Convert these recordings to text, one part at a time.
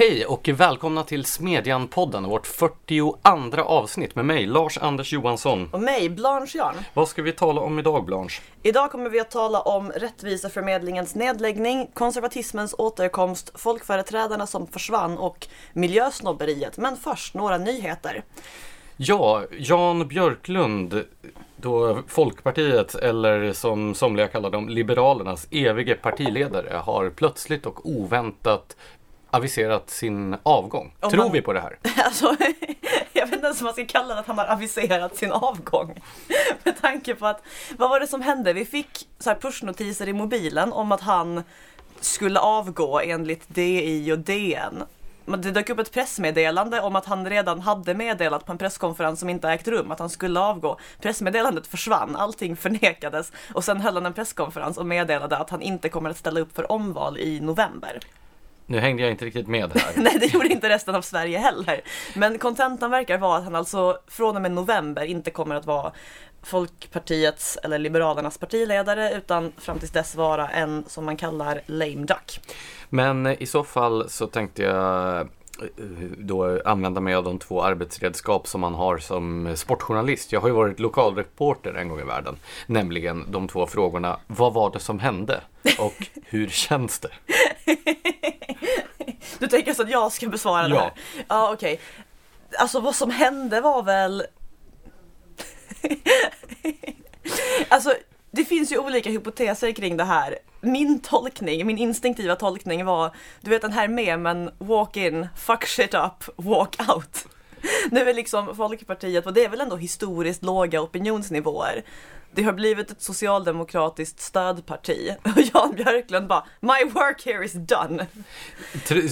Hej och välkomna till Smedjan-podden, vårt 42 avsnitt med mig, Lars-Anders Johansson. Och mig, Blanche Jarn. Vad ska vi tala om idag, Blanche? Idag kommer vi att tala om Rättviseförmedlingens nedläggning, konservatismens återkomst, folkföreträdarna som försvann och miljösnobberiet. Men först några nyheter. Ja, Jan Björklund, då Folkpartiet, eller som somliga kallar dem, Liberalernas evige partiledare, har plötsligt och oväntat aviserat sin avgång. Om Tror man- vi på det här? Alltså, jag vet inte ens om man ska kalla det att han har aviserat sin avgång. Med tanke på att, vad var det som hände? Vi fick så här pushnotiser i mobilen om att han skulle avgå enligt DI och DN. Men Det dök upp ett pressmeddelande om att han redan hade meddelat på en presskonferens som inte ägt rum att han skulle avgå. Pressmeddelandet försvann, allting förnekades och sen höll han en presskonferens och meddelade att han inte kommer att ställa upp för omval i november. Nu hängde jag inte riktigt med här. Nej, det gjorde inte resten av Sverige heller. Men kontentan verkar vara att han alltså från och med november inte kommer att vara Folkpartiets eller Liberalernas partiledare utan fram tills dess vara en som man kallar lame duck. Men i så fall så tänkte jag då använda mig av de två arbetsredskap som man har som sportjournalist. Jag har ju varit lokalreporter en gång i världen. Nämligen de två frågorna, vad var det som hände? Och hur känns det? Du tänker så att jag ska besvara det Ja. här? Ja, okej. Alltså vad som hände var väl... alltså, det finns ju olika hypoteser kring det här. Min tolkning, min instinktiva tolkning var, du vet den här memen, walk in, fuck shit up, walk out. Nu är liksom Folkpartiet, och det är väl ändå historiskt låga opinionsnivåer. Det har blivit ett socialdemokratiskt stödparti. Och Jan Björklund bara, my work here is done.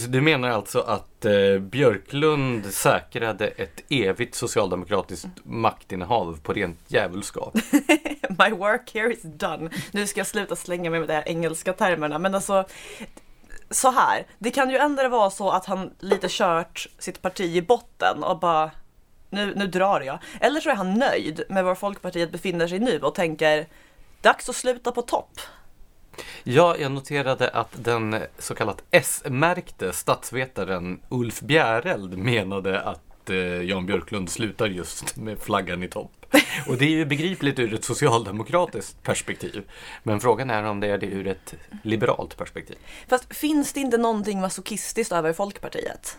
Du menar alltså att eh, Björklund säkrade ett evigt socialdemokratiskt maktinnehav på rent djävulskap? My work here is done. Nu ska jag sluta slänga mig med de här engelska termerna, men alltså så här. Det kan ju ändå vara så att han lite kört sitt parti i botten och bara nu, nu drar jag. Eller så är han nöjd med var Folkpartiet befinner sig nu och tänker dags att sluta på topp. Ja, jag noterade att den så kallat S-märkte statsvetaren Ulf Bjäreld menade att eh, Jan Björklund slutar just med flaggan i topp. Och det är ju begripligt ur ett socialdemokratiskt perspektiv. Men frågan är om det är det ur ett liberalt perspektiv. Fast finns det inte någonting masochistiskt över Folkpartiet?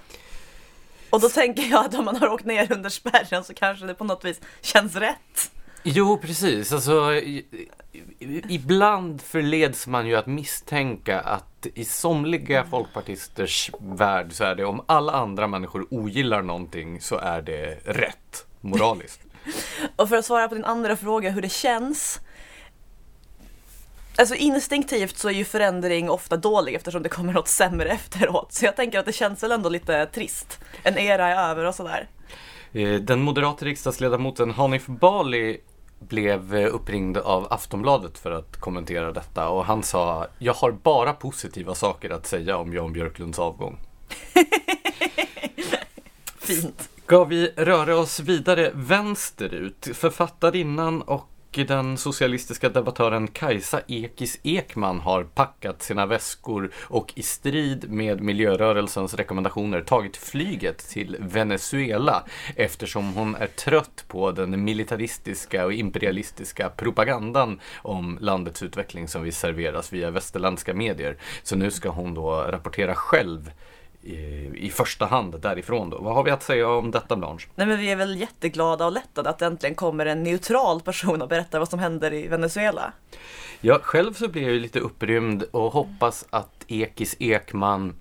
Och då tänker jag att om man har åkt ner under spärren så kanske det på något vis känns rätt. Jo, precis. Alltså, i, i, ibland förleds man ju att misstänka att i somliga folkpartisters värld så är det om alla andra människor ogillar någonting så är det rätt moraliskt. Och för att svara på din andra fråga hur det känns. Alltså instinktivt så är ju förändring ofta dålig eftersom det kommer något sämre efteråt. Så jag tänker att det känns väl ändå lite trist. En era är över och sådär. Eh, Den moderata riksdagsledamoten Hanif Bali blev eh, uppringd av Aftonbladet för att kommentera detta och han sa Jag har bara positiva saker att säga om Jan Björklunds avgång. Fint. Ska vi röra oss vidare vänsterut? Författarinnan och den socialistiska debattören Kajsa Ekis Ekman har packat sina väskor och i strid med miljörörelsens rekommendationer tagit flyget till Venezuela eftersom hon är trött på den militaristiska och imperialistiska propagandan om landets utveckling som vi serveras via västerländska medier. Så nu ska hon då rapportera själv i, i första hand därifrån då. Vad har vi att säga om detta Blanche? Nej men vi är väl jätteglada och lättade att det äntligen kommer en neutral person och berättar vad som händer i Venezuela. Ja, själv så blir jag ju lite upprymd och hoppas att Ekis Ekman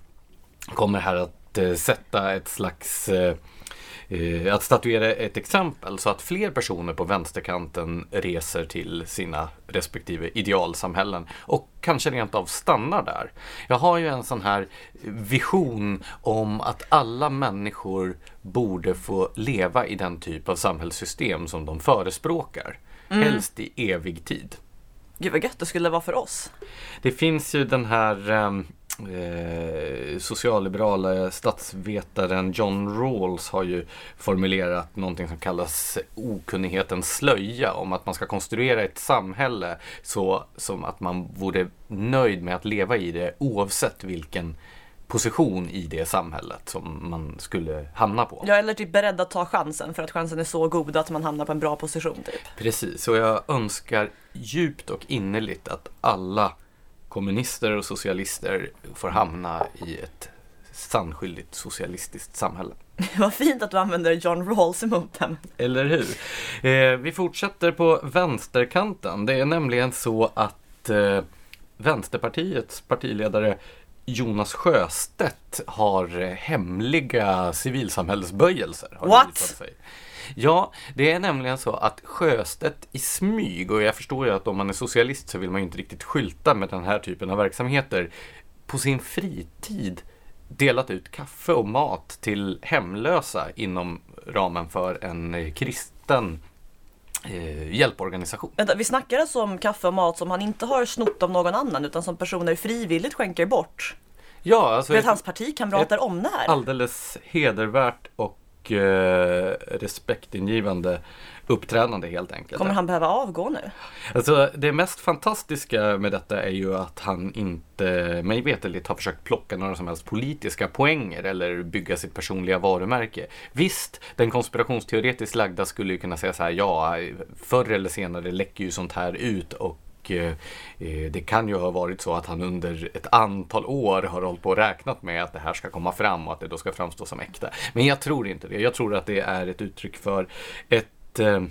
kommer här att eh, sätta ett slags eh, eh, att statuera ett exempel så att fler personer på vänsterkanten reser till sina respektive idealsamhällen och kanske rent av stannar där. Jag har ju en sån här vision om att alla människor borde få leva i den typ av samhällssystem som de förespråkar. Helst i evig tid. Gud vad gött det skulle vara för oss. Det finns ju den här ehm, eh, socialliberala statsvetaren John Rawls har ju formulerat någonting som kallas okunnighetens slöja om att man ska konstruera ett samhälle så som att man vore nöjd med att leva i det oavsett vilken position i det samhället som man skulle hamna på. Ja, eller typ beredd att ta chansen för att chansen är så god att man hamnar på en bra position typ. Precis, och jag önskar djupt och innerligt att alla kommunister och socialister får hamna i ett sannskyldigt socialistiskt samhälle. Vad fint att du använder John Rawls emot dem. Eller hur? Eh, vi fortsätter på vänsterkanten. Det är nämligen så att eh, Vänsterpartiets partiledare Jonas Sjöstedt har hemliga civilsamhällesböjelser. Har What? Ja, det är nämligen så att Sjöstedt i smyg, och jag förstår ju att om man är socialist så vill man ju inte riktigt skylta med den här typen av verksamheter, på sin fritid delat ut kaffe och mat till hemlösa inom ramen för en eh, kristen eh, hjälporganisation. Vänta, vi snackar alltså om kaffe och mat som han inte har snott av någon annan utan som personer frivilligt skänker bort. Ja, alltså Vet ett hans partikamrater om det här? alldeles hedervärt och eh, respektingivande uppträdande helt enkelt. Kommer han behöva avgå nu? Alltså det mest fantastiska med detta är ju att han inte, mig veterligt, har försökt plocka några som helst politiska poänger eller bygga sitt personliga varumärke. Visst, den konspirationsteoretiskt lagda skulle ju kunna säga så här, ja, förr eller senare läcker ju sånt här ut och Eh, eh, det kan ju ha varit så att han under ett antal år har hållit på och räknat med att det här ska komma fram och att det då ska framstå som äkta. Men jag tror inte det. Jag tror att det är ett uttryck för ett eh,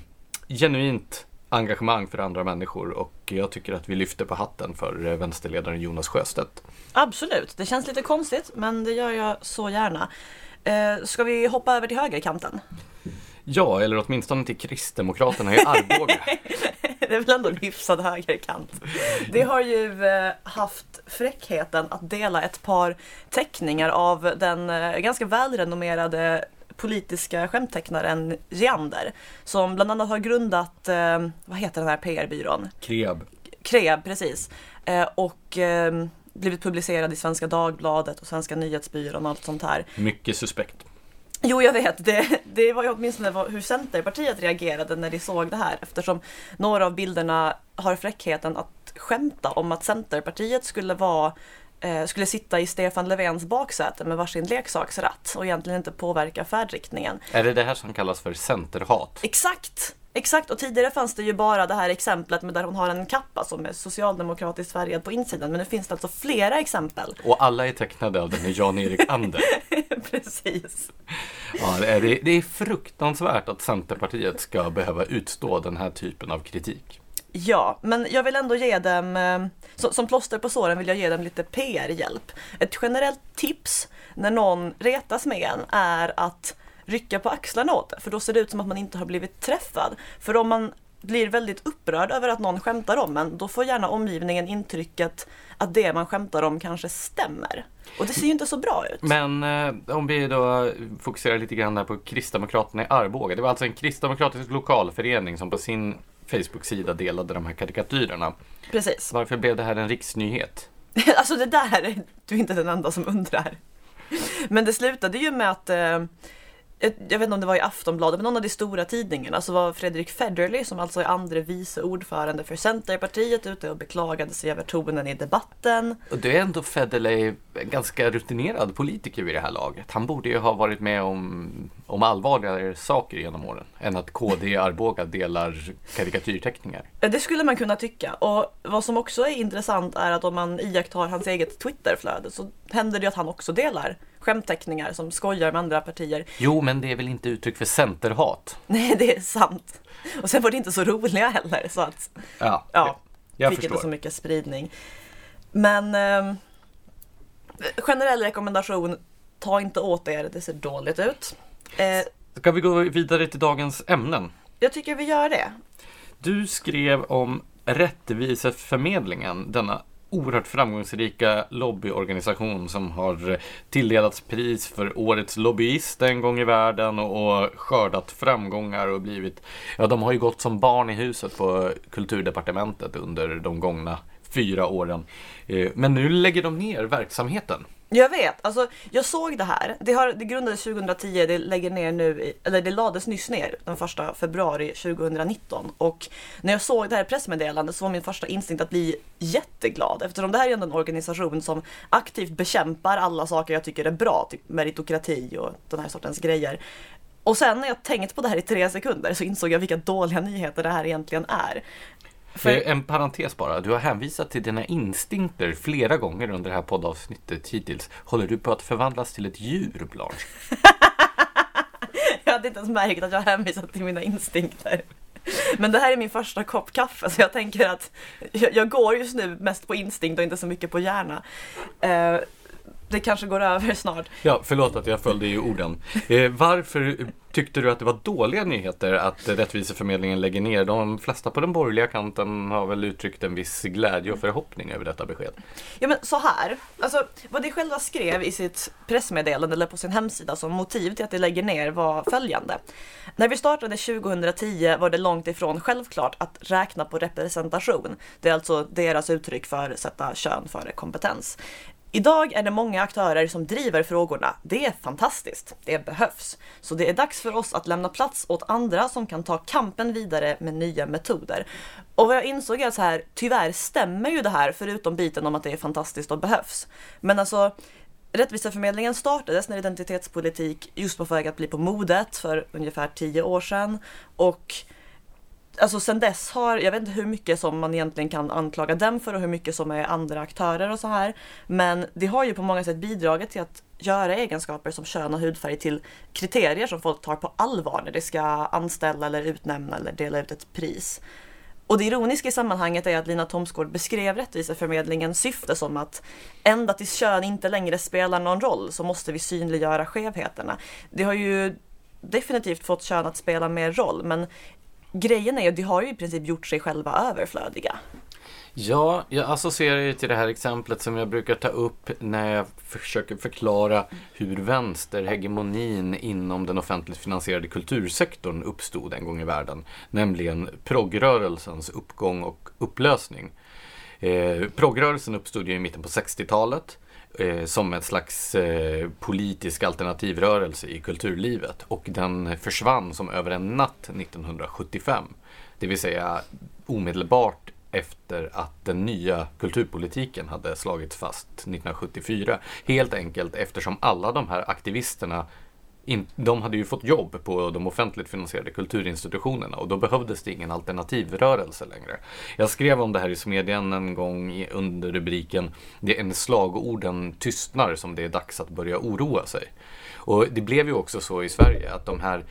genuint engagemang för andra människor och jag tycker att vi lyfter på hatten för vänsterledaren Jonas Sjöstedt. Absolut, det känns lite konstigt men det gör jag så gärna. Eh, ska vi hoppa över till högerkanten? Ja, eller åtminstone till Kristdemokraterna i Arboga. det är väl ändå en hyfsad högerkant. Det har ju eh, haft fräckheten att dela ett par teckningar av den eh, ganska välrenommerade politiska skämttecknaren Geander som bland annat har grundat, eh, vad heter den här PR-byrån? Kreab. Kreab, precis. Och blivit publicerad i Svenska Dagbladet och Svenska Nyhetsbyrån och allt sånt här. Mycket suspekt. Jo, jag vet. Det, det var ju åtminstone hur Centerpartiet reagerade när de såg det här eftersom några av bilderna har fräckheten att skämta om att Centerpartiet skulle vara eh, skulle sitta i Stefan Löfvens baksäte med varsin leksaksratt och egentligen inte påverka färdriktningen. Är det det här som kallas för centerhat? Exakt! Exakt, och tidigare fanns det ju bara det här exemplet med där hon har en kappa som är socialdemokratiskt färgad på insidan. Men nu finns det alltså flera exempel. Och alla är tecknade av denne Jan-Erik Ander. Precis. Ja, det, är, det är fruktansvärt att Centerpartiet ska behöva utstå den här typen av kritik. Ja, men jag vill ändå ge dem, eh, som, som plåster på såren vill jag ge dem lite PR-hjälp. Ett generellt tips när någon retas med en är att rycka på axlarna åt det, för då ser det ut som att man inte har blivit träffad. För om man blir väldigt upprörd över att någon skämtar om en, då får gärna omgivningen intrycket att det man skämtar om kanske stämmer. Och det ser ju inte så bra ut. Men eh, om vi då fokuserar lite grann på Kristdemokraterna i Arboga. Det var alltså en kristdemokratisk lokalförening som på sin Facebook-sida delade de här karikatyrerna. Precis. Varför blev det här en riksnyhet? Alltså det där, du är inte den enda som undrar. Men det slutade ju med att eh, jag jag vet inte om det var i Aftonbladet, men någon av de stora tidningarna så var Fredrik Federley, som alltså är andre vice ordförande för Centerpartiet, ute och beklagade sig över tonen i debatten. Och det är ändå Federley en ganska rutinerad politiker vid det här laget. Han borde ju ha varit med om, om allvarligare saker genom åren än att KD i Arboga delar karikatyrteckningar. Det skulle man kunna tycka. Och vad som också är intressant är att om man iakttar hans eget Twitterflöde så händer det att han också delar skämtteckningar som skojar med andra partier. Jo, men det är väl inte uttryck för centerhat? Nej, det är sant. Och sen var det inte så roliga heller. Så att Ja, Ja, jag fick inte förstår. så mycket spridning. Men eh, generell rekommendation, ta inte åt er, det ser dåligt ut. Eh, Ska vi gå vidare till dagens ämnen? jag tycker vi gör det. Du skrev om Rättviseförmedlingen, denna oerhört framgångsrika lobbyorganisation som har tilldelats pris för årets lobbyist en gång i världen och, och skördat framgångar och blivit, ja de har ju gått som barn i huset på kulturdepartementet under de gångna fyra åren. Eh, men nu lägger de ner verksamheten. Jag vet, alltså jag såg det här. Det, har, det grundades 2010, det lägger ner nu, eller det lades nyss ner den första februari 2019. Och när jag såg det här pressmeddelandet så var min första instinkt att bli jätteglad eftersom det här är ändå en organisation som aktivt bekämpar alla saker jag tycker är bra, typ meritokrati och den här sortens grejer. Och sen när jag tänkt på det här i tre sekunder så insåg jag vilka dåliga nyheter det här egentligen är. För- En parentes bara, du har hänvisat till dina instinkter flera gånger under det här poddavsnittet hittills. Håller du på att förvandlas till ett djur, Blanche? Jag hade inte ens märkt att jag hänvisat till mina instinkter. Men det här är min första kopp kaffe så jag tänker att jag, jag går just nu mest på instinkt och inte så mycket på hjärna. Eh, det kanske går över snart. Ja, förlåt att jag följde i orden. Eh, varför tyckte du att det var dåliga nyheter att Rättviseförmedlingen lägger ner? De flesta på den borgerliga kanten har väl uttryckt en viss glädje och förhoppning över detta besked. Ja men så här, alltså vad de själva skrev i sitt pressmeddelande eller på sin hemsida som motiv till att de lägger ner var följande. När vi startade 2010 var det långt ifrån självklart att räkna på representation. Det är alltså deras uttryck för sätta kön före kompetens. Idag är det många aktörer som driver frågorna. Det är fantastiskt. Det behövs. Så det är dags för oss att lämna plats åt andra som kan ta kampen vidare med nya metoder. Och vad jag insåg är att så här, tyvärr stämmer ju det här förutom biten om att det är fantastiskt och behövs. Men alltså Rättviseförmedlingen startades när identitetspolitik just var på väg att bli på modet för ungefär tio år sedan. Och alltså sen dess har, jag vet inte hur mycket som man egentligen kan anklaga dem för och hur mycket som är andra aktörer och så här. Men det har ju på många sätt bidragit till att göra egenskaper som kön och hudfärg till kriterier som folk tar på allvar när de ska anställa eller utnämna eller dela ut ett pris. Och det ironiska i sammanhanget är att Lina Thomsgård beskrev Rättviseförmedlingens syfte som att ända tills kön inte längre spelar någon roll så måste vi synliggöra skevheterna. Det har ju definitivt fått kön att spela mer roll men grejen är ju att de har ju i princip gjort sig själva överflödiga. Ja, jag associerar ju till det här exemplet som jag brukar ta upp när jag försöker förklara hur vänsterhegemonin inom den offentligt finansierade kultursektorn uppstod en gång i världen. Nämligen progrörelsens uppgång och upplösning. Eh, progrörelsen uppstod ju i mitten på 60-talet eh, som ett slags eh, politisk alternativrörelse i kulturlivet och den försvann som över en natt 1975. Det vill säga omedelbart efter att den nya kulturpolitiken hade slagits fast 1974. Helt enkelt eftersom alla de här aktivisterna in, de hade ju fått jobb på de offentligt finansierade kulturinstitutionerna och då behövdes det ingen alternativrörelse längre. Jag skrev om det här i Smedjan en gång under rubriken Det är en slagorden tystnar som det är dags att börja oroa sig. Och det blev ju också så i Sverige att de här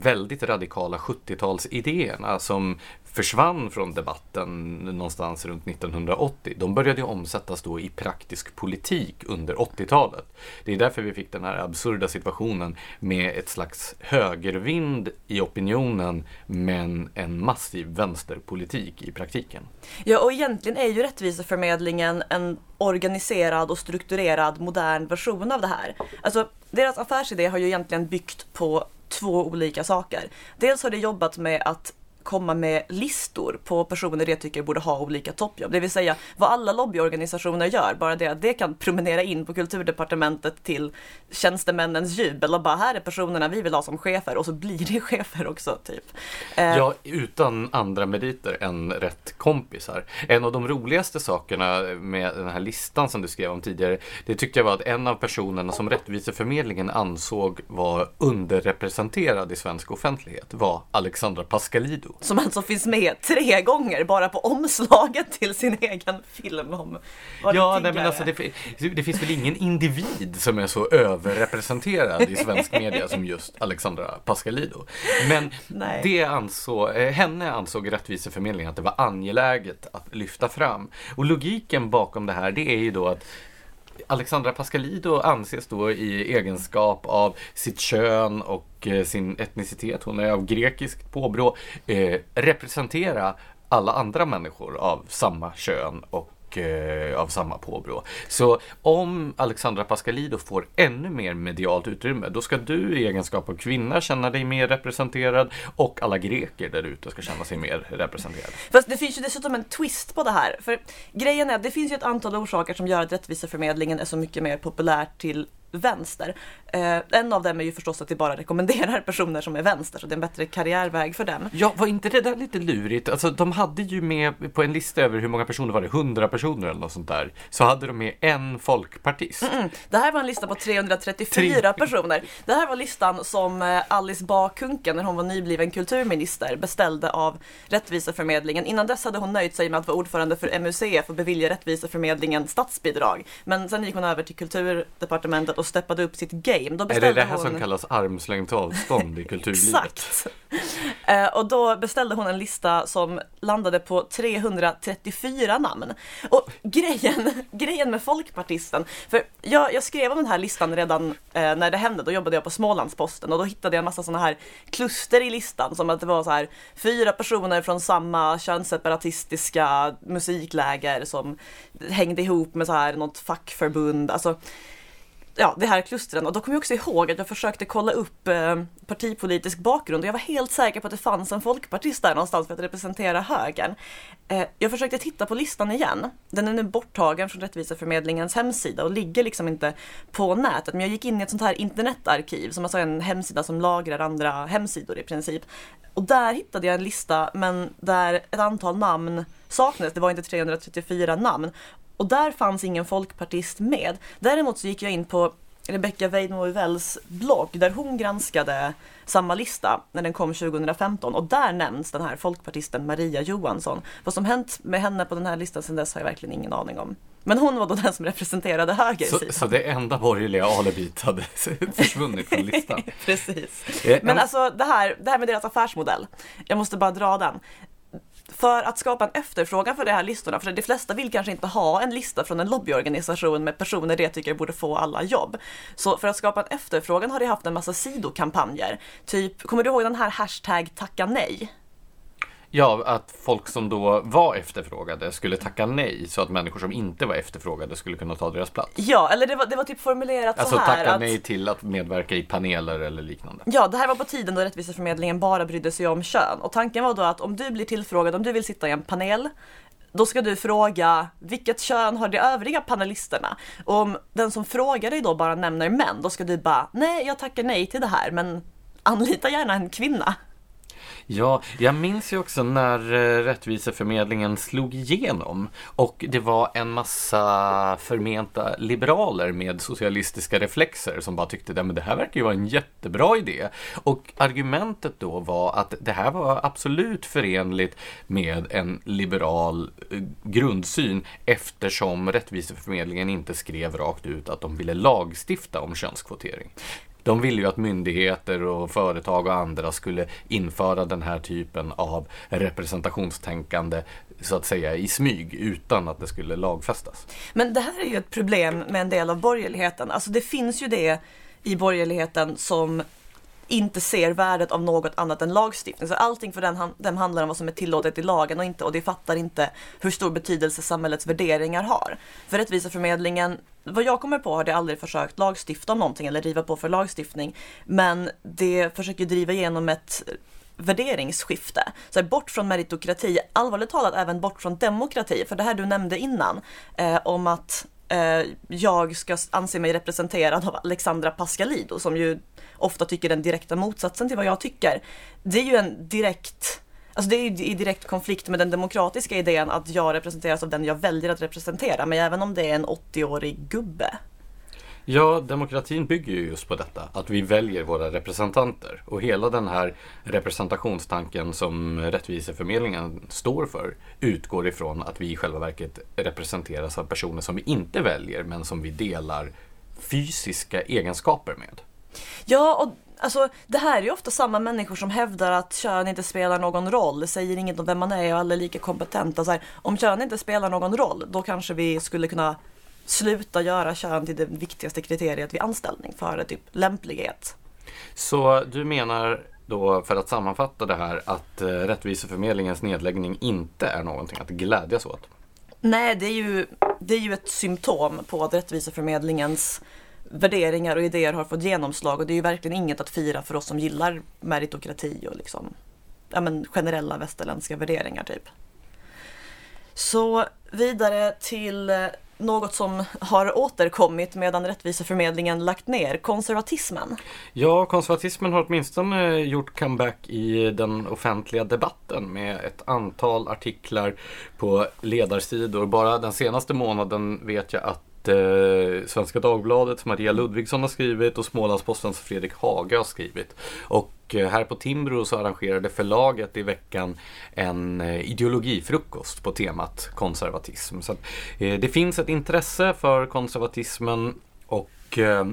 väldigt radikala 70-talsidéerna som försvann från debatten någonstans runt 1980. De började omsättas då i praktisk politik under 80-talet. Det är därför vi fick den här absurda situationen med ett slags högervind i opinionen men en massiv vänsterpolitik i praktiken. Ja, och egentligen är ju Rättviseförmedlingen en organiserad och strukturerad modern version av det här. Alltså, deras affärsidé har ju egentligen byggt på två olika saker. Dels har det jobbat med att komma med listor på personer de tycker borde ha olika toppjobb. Det vill säga vad alla lobbyorganisationer gör, bara det att det kan promenera in på kulturdepartementet till tjänstemännens jubel och bara här är personerna vi vill ha som chefer och så blir det chefer också typ. Eh, ja, utan andra meriter än rätt kompisar. En av de roligaste sakerna med den här listan som du skrev om tidigare, det tyckte jag var att en av personerna som Rättviseförmedlingen ansåg var underrepresenterad i svensk offentlighet var Alexandra Pascalidou. Som alltså finns med tre gånger bara på omslaget till sin egen film om Ja, det nej, men alltså det, det finns väl ingen individ som är så överrepresenterad i svensk media som just Alexandra Pascalidou. Men Nej. det ansåg, eh, henne ansåg Rättviseförmedlingen att det var angeläget att lyfta fram. Och logiken bakom det här, det är ju då att Alexandra Pascalidou anses då i egenskap av sitt kön och eh, sin etnicitet, hon är av grekiskt påbrå, eh, representera alla andra människor av samma kön och och eh, av samma påbrå. Så om Alexandra Pascalidou får ännu mer medialt utrymme, då ska du i egenskap av kvinna känna dig mer representerad och alla greker där ute ska känna sig mer representerade. Fast det finns ju dessutom en twist på det här. För grejen är att det finns ju ett antal orsaker som gör att Rättviseförmedlingen är så mycket mer populärt till vänster. Eh, en av dem är ju förstås att vi bara rekommenderar personer som är vänster, så det är en bättre karriärväg för dem. Ja, var inte det där lite lurigt? Alltså, de hade ju med på en lista över hur många personer var det? 100 personer eller något sånt där. Så hade de med en folkpartist. Mm, det här var en lista på 334 Tre... personer. Det här var listan som eh, Alice Bah Kuhnke, när hon var nybliven kulturminister, beställde av Rättviseförmedlingen. Innan dess hade hon nöjt sig med att vara ordförande för MUCF och bevilja Rättviseförmedlingen statsbidrag. Men sen gick hon över till Kulturdepartementet och steppade upp sitt game. Då är det det här hon... som kallas armslängds avstånd i kulturlivet? Exakt! Eh, och då beställde hon en lista som landade på 334 namn. Och grejen, grejen med folkpartisten, för jag, jag skrev om den här listan redan eh, när det hände, då jobbade jag på Smålandsposten och då hittade jag en massa sådana här kluster i listan som att det var så här fyra personer från samma könsseparatistiska musikläger som hängde ihop med så här något fackförbund. Alltså, ja, det här klustren. Och då kommer jag också ihåg att jag försökte kolla upp eh, partipolitisk bakgrund och jag var helt säker på att det fanns en folkpartist där någonstans för att representera högern. Eh, jag försökte titta på listan igen. Den är nu borttagen från Rättviseförmedlingens hemsida och ligger liksom inte på nätet. Men jag gick in i ett sånt här internetarkiv, som alltså en hemsida som lagrar andra hemsidor i princip. Och där hittade jag en lista, men där ett antal namn saknades. Det var inte 334 namn. Och där fanns ingen folkpartist med. Däremot så gick jag in på Rebecca Weidmo blogg där hon granskade samma lista när den kom 2015 och där nämns den här folkpartisten Maria Johansson. Vad som hänt med henne på den här listan sedan dess har jag verkligen ingen aning om. Men hon var då den som representerade höger så, så det enda borgerliga alibit hade försvunnit från listan? Precis. Eh, Men alltså det här, det här med deras affärsmodell, jag måste bara dra den för att skapa en efterfrågan för de här listorna, för de flesta vill kanske inte ha en lista från en lobbyorganisation med personer de tycker borde få alla jobb. Så för att skapa en efterfrågan har de haft en massa sidokampanjer. Typ, kommer du ihåg den här hashtag tacka nej? Ja, att folk som då var efterfrågade skulle tacka nej så att människor som inte var efterfrågade skulle kunna ta deras plats. Ja, eller det var, det var typ formulerat alltså, så här. Alltså tacka nej till att medverka i paneler eller liknande. Ja, det här var på tiden då Rättviseförmedlingen bara brydde sig om kön. Och tanken var då att om du blir tillfrågad, om du vill sitta i en panel, då ska du fråga vilket kön har de övriga panelisterna? Och om den som frågar dig då bara nämner män, då ska du bara nej, jag tackar nej till det här, men anlita gärna en kvinna. Ja, jag minns ju också när eh, Rättviseförmedlingen slog igenom och det var en massa förmenta liberaler med socialistiska reflexer som bara tyckte att det här verkar ju vara en jättebra idé. Och argumentet då var att det här var absolut förenligt med en liberal eh, grundsyn eftersom Rättviseförmedlingen inte skrev rakt ut att de ville lagstifta om könskvotering. De ville ju att myndigheter och företag och andra skulle införa den här typen av representationstänkande så att säga i smyg utan att det skulle lagfästas. Men det här är ju ett problem med en del av borgerligheten. Alltså det finns ju det i borgerligheten som inte ser värdet av något annat än lagstiftning. Så allting för den, den handlar om vad som är tillåtet i lagen och inte och det fattar inte hur stor betydelse samhällets värderingar har. För Rättviseförmedlingen, vad jag kommer på har det aldrig försökt lagstifta om någonting eller driva på för lagstiftning. Men det försöker driva igenom ett värderingsskifte. Så här, bort från meritokrati, allvarligt talat även bort från demokrati. För det här du nämnde innan eh, om att eh, jag ska anse mig representerad av Alexandra Pascalidou som ju ofta tycker den direkta motsatsen till vad jag tycker. Det är ju en direkt Alltså det är ju i direkt konflikt med den demokratiska idén att jag representeras av den jag väljer att representera, men även om det är en 80-årig gubbe. Ja, demokratin bygger ju just på detta, att vi väljer våra representanter. Och hela den här representationstanken som Rättviseförmedlingen står för utgår ifrån att vi i själva verket representeras av personer som vi inte väljer, men som vi delar fysiska egenskaper med. Ja, och alltså det här är ju ofta samma människor som hävdar att kön inte spelar någon roll, säger inget om vem man är och alla är lika kompetenta. Så här, om kön inte spelar någon roll, då kanske vi skulle kunna sluta göra kön till det viktigaste kriteriet vid anställning för typ lämplighet. Så du menar då för att sammanfatta det här att eh, Rättviseförmedlingens nedläggning inte är någonting att glädjas åt? Nej, det är ju, det är ju ett symptom på att Rättviseförmedlingens värderingar och idéer har fått genomslag och det är ju verkligen inget att fira för oss som gillar meritokrati och liksom, ja, men generella västerländska värderingar typ. Så vidare till eh, något som har återkommit medan Rättviseförmedlingen lagt ner, konservatismen. Ja, konservatismen har åtminstone eh, gjort comeback i den offentliga debatten med ett antal artiklar på ledarsidor. Bara den senaste månaden vet jag att eh, Svenska Dagbladets Maria Ludvigsson har skrivit och Smålandspostens Fredrik Haga har skrivit. Och Eh, här på Timbro så arrangerade förlaget i veckan en eh, ideologifrukost på temat konservatism. Så att, eh, det finns ett intresse för konservatismen och eh,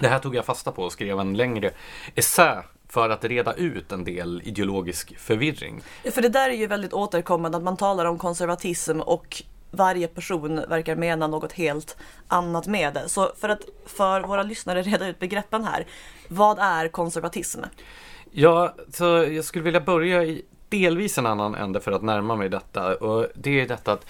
det här tog jag fasta på och skrev en längre essä för att reda ut en del ideologisk förvirring. För det där är ju väldigt återkommande att man talar om konservatism och varje person verkar mena något helt annat med det. Så för att för våra lyssnare reda ut begreppen här. Vad är konservatism? Ja, så jag skulle vilja börja i delvis en annan ände för att närma mig detta. Och det är detta att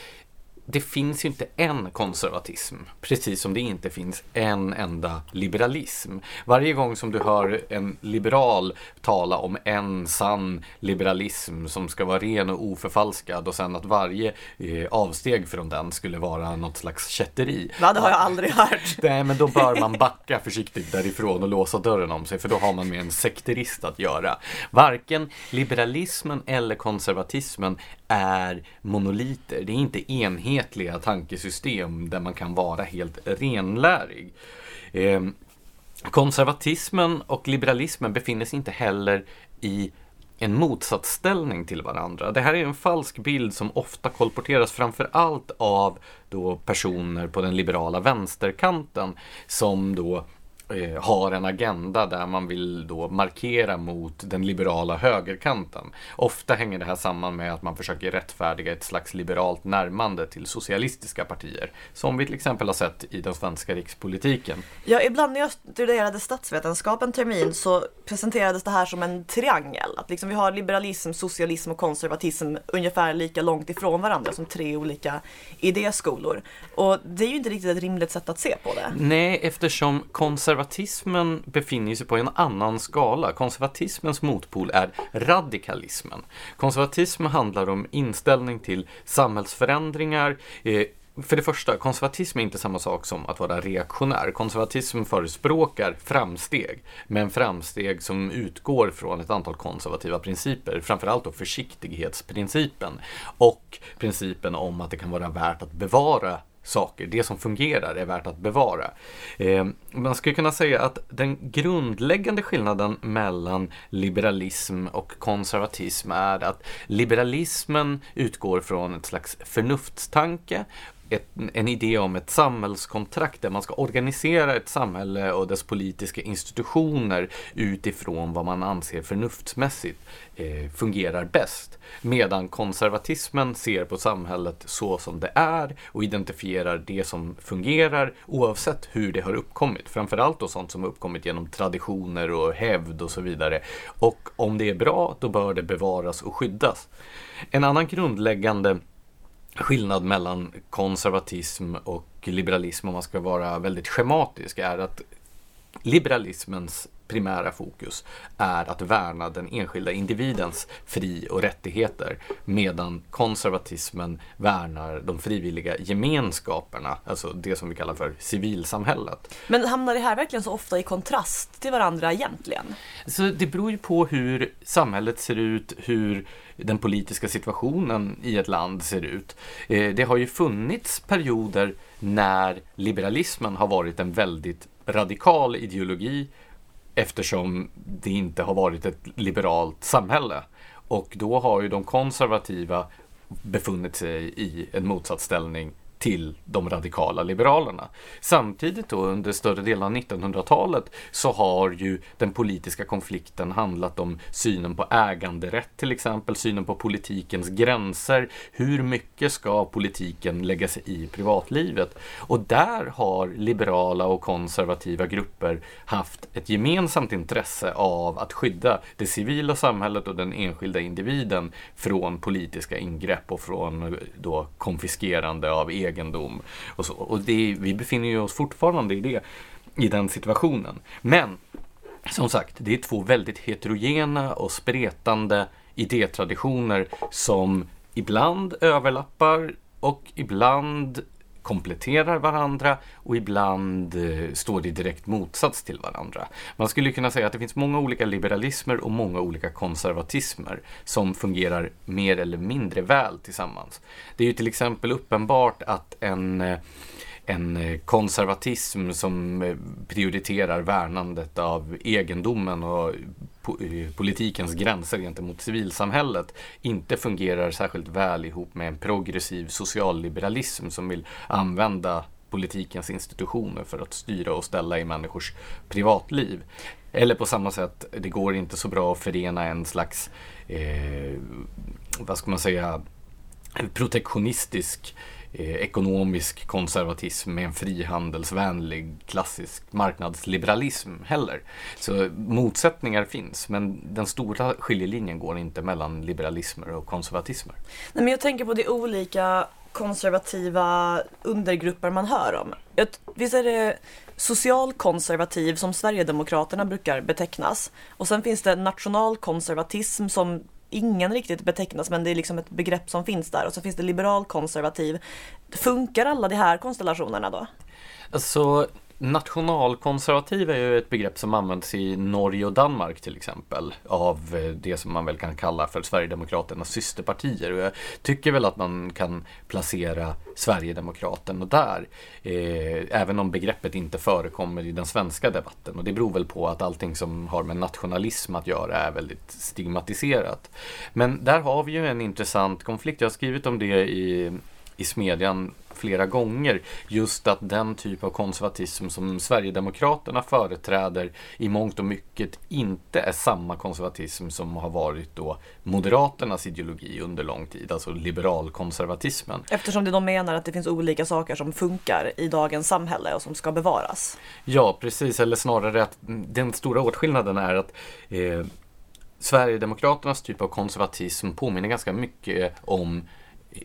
det finns ju inte en konservatism, precis som det inte finns en enda liberalism. Varje gång som du hör en liberal tala om en sann liberalism som ska vara ren och oförfalskad och sen att varje eh, avsteg från den skulle vara något slags kätteri. Va, det har jag aldrig hört. Nej, men då bör man backa försiktigt därifrån och låsa dörren om sig, för då har man med en sekterist att göra. Varken liberalismen eller konservatismen är monoliter. Det är inte enhetliga tankesystem där man kan vara helt renlärig. Eh, konservatismen och liberalismen befinner sig inte heller i en motsatsställning till varandra. Det här är en falsk bild som ofta kolporteras framför allt av då personer på den liberala vänsterkanten som då eh, har en agenda där man vill då markera mot den liberala högerkanten. Ofta hänger det här samman med att man försöker rättfärdiga ett slags liberalt närmande till socialistiska partier, som vi till exempel har sett i den svenska rikspolitiken. Ja, ibland när jag studerade statsvetenskap en termin så presenterades det här som en triangel. Att liksom vi har liberalism, socialism och konservatism ungefär lika långt ifrån varandra som tre olika idéskolor. Och det är ju inte riktigt ett rimligt sätt att se på det. Nej, eftersom konservatism konservatismen befinner sig på en annan skala. Konservatismens motpol är radikalismen. Konservatism handlar om inställning till samhällsförändringar, eh, för det första, konservatism är inte samma sak som att vara reaktionär. Konservatism förespråkar framsteg, men framsteg som utgår från ett antal konservativa principer, framförallt då försiktighetsprincipen och principen om att det kan vara värt att bevara saker. Det som fungerar är värt att bevara. Eh, man skulle kunna säga att den grundläggande skillnaden mellan liberalism och konservatism är att liberalismen utgår från ett slags förnuftstanke ett, en idé om ett samhällskontrakt där man ska organisera ett samhälle och dess politiska institutioner utifrån vad man anser förnuftsmässigt eh, fungerar bäst. Medan konservatismen ser på samhället så som det är och identifierar det som fungerar oavsett hur det har uppkommit. Framförallt då sånt som har uppkommit genom traditioner och hävd och så vidare. Och om det är bra, då bör det bevaras och skyddas. En annan grundläggande skillnad mellan konservatism och liberalism, om man ska vara väldigt schematisk, är att liberalismens primära fokus är att värna den enskilda individens fri och rättigheter medan konservatismen värnar de frivilliga gemenskaperna, alltså det som vi kallar för civilsamhället. Men hamnar det här verkligen så ofta i kontrast till varandra egentligen? Så det beror ju på hur samhället ser ut, hur den politiska situationen i ett land ser ut. Eh, det har ju funnits perioder när liberalismen har varit en väldigt radikal ideologi eftersom det inte har varit ett liberalt samhälle. Och då har ju de konservativa befunnit sig i en motsatsställning till de radikala liberalerna. Samtidigt då under större delen av 1900-talet så har ju den politiska konflikten handlat om synen på äganderätt till exempel, synen på politikens gränser. Hur mycket ska politiken lägga sig i privatlivet? Och där har liberala och konservativa grupper haft ett gemensamt intresse av att skydda det civila samhället och den enskilda individen från politiska ingrepp och från eh, då konfiskerande av egendom egendom Och, så. och det, vi befinner ju oss fortfarande i, det, i den situationen. Men som sagt, det är två väldigt heterogena och spretande idétraditioner som ibland överlappar och ibland kompletterar varandra och ibland eh, står i direkt motsats till varandra. Man skulle kunna säga att det finns många olika liberalismer och många olika konservatismer som fungerar mer eller mindre väl tillsammans. Det är ju till exempel uppenbart att en eh, en eh, konservatism som eh, prioriterar värnandet av egendomen och eh, politikens gränser gentemot civilsamhället inte fungerar särskilt väl ihop med en progressiv socialliberalism som vill använda politikens institutioner för att styra och ställa i människors privatliv. Eller på samma sätt, det går inte så bra att förena en slags, eh, vad ska man säga, protektionistisk Eh, ekonomisk konservatism med en frihandelsvänlig klassisk marknadsliberalism heller. Så motsättningar finns, men den stora skiljelinjen går inte mellan liberalismer och konservatismer. Nej, men jag tänker på de olika konservativa undergrupper man hör om. Visst är det socialkonservativ som Sverigedemokraterna brukar betecknas. Och sen finns det nationalkonservatism som ingen riktigt betecknas men det är liksom ett begrepp som finns där och så finns det liberal konservativ. Funkar alla de här konstellationerna då? Alltså Nationalkonservativ är ju ett begrepp som används i Norge och Danmark till exempel av eh, det som man väl kan kalla för Sverigedemokraternas systerpartier. Och jag tycker väl att man kan placera Sverigedemokraterna där. Eh, även om begreppet inte förekommer i den svenska debatten. Och det beror väl på att allting som har med nationalism att göra är väldigt stigmatiserat. Men där har vi ju en intressant konflikt. Jag har skrivit om det i i smedjan flera gånger just att den typ av konservatism som Sverigedemokraterna företräder i mångt och mycket inte är samma konservatism som har varit då Moderaternas ideologi under lång tid, alltså liberalkonservatismen. Eftersom de menar att det finns olika saker som funkar i dagens samhälle och som ska bevaras. Ja, precis, eller snarare att den stora åtskillnaden är att eh, Sverigedemokraternas typ av konservatism påminner ganska mycket om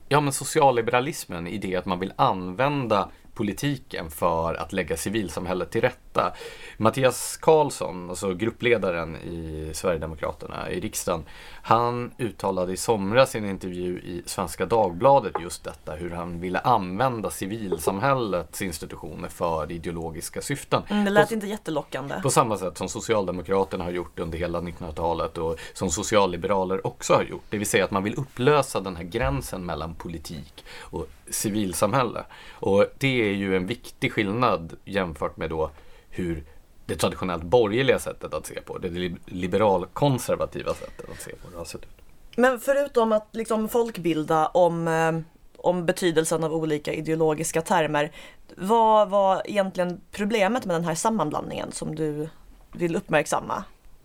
ja, men socialliberalismen i det att man vill använda politiken för att lägga civilsamhället till rätta. Mattias Karlsson, alltså gruppledaren i Sverigedemokraterna i riksdagen, han uttalade i somras i en intervju i Svenska Dagbladet just detta, hur han ville använda civilsamhällets institutioner för ideologiska syften. Mm, det lät på, inte jättelockande. På samma sätt som Socialdemokraterna har gjort under hela 1900-talet och som socialliberaler också har gjort. Det vill säga att man vill upplösa den här gränsen mellan politik och civilsamhälle. Och det är ju en viktig skillnad jämfört med då hur det traditionellt borgerliga sättet att se på det, det liberalkonservativa sättet att se på det har sett ut. Men förutom att liksom folkbilda om, eh, om betydelsen av olika ideologiska termer, vad var egentligen problemet med den här sammanblandningen som du vill uppmärksamma?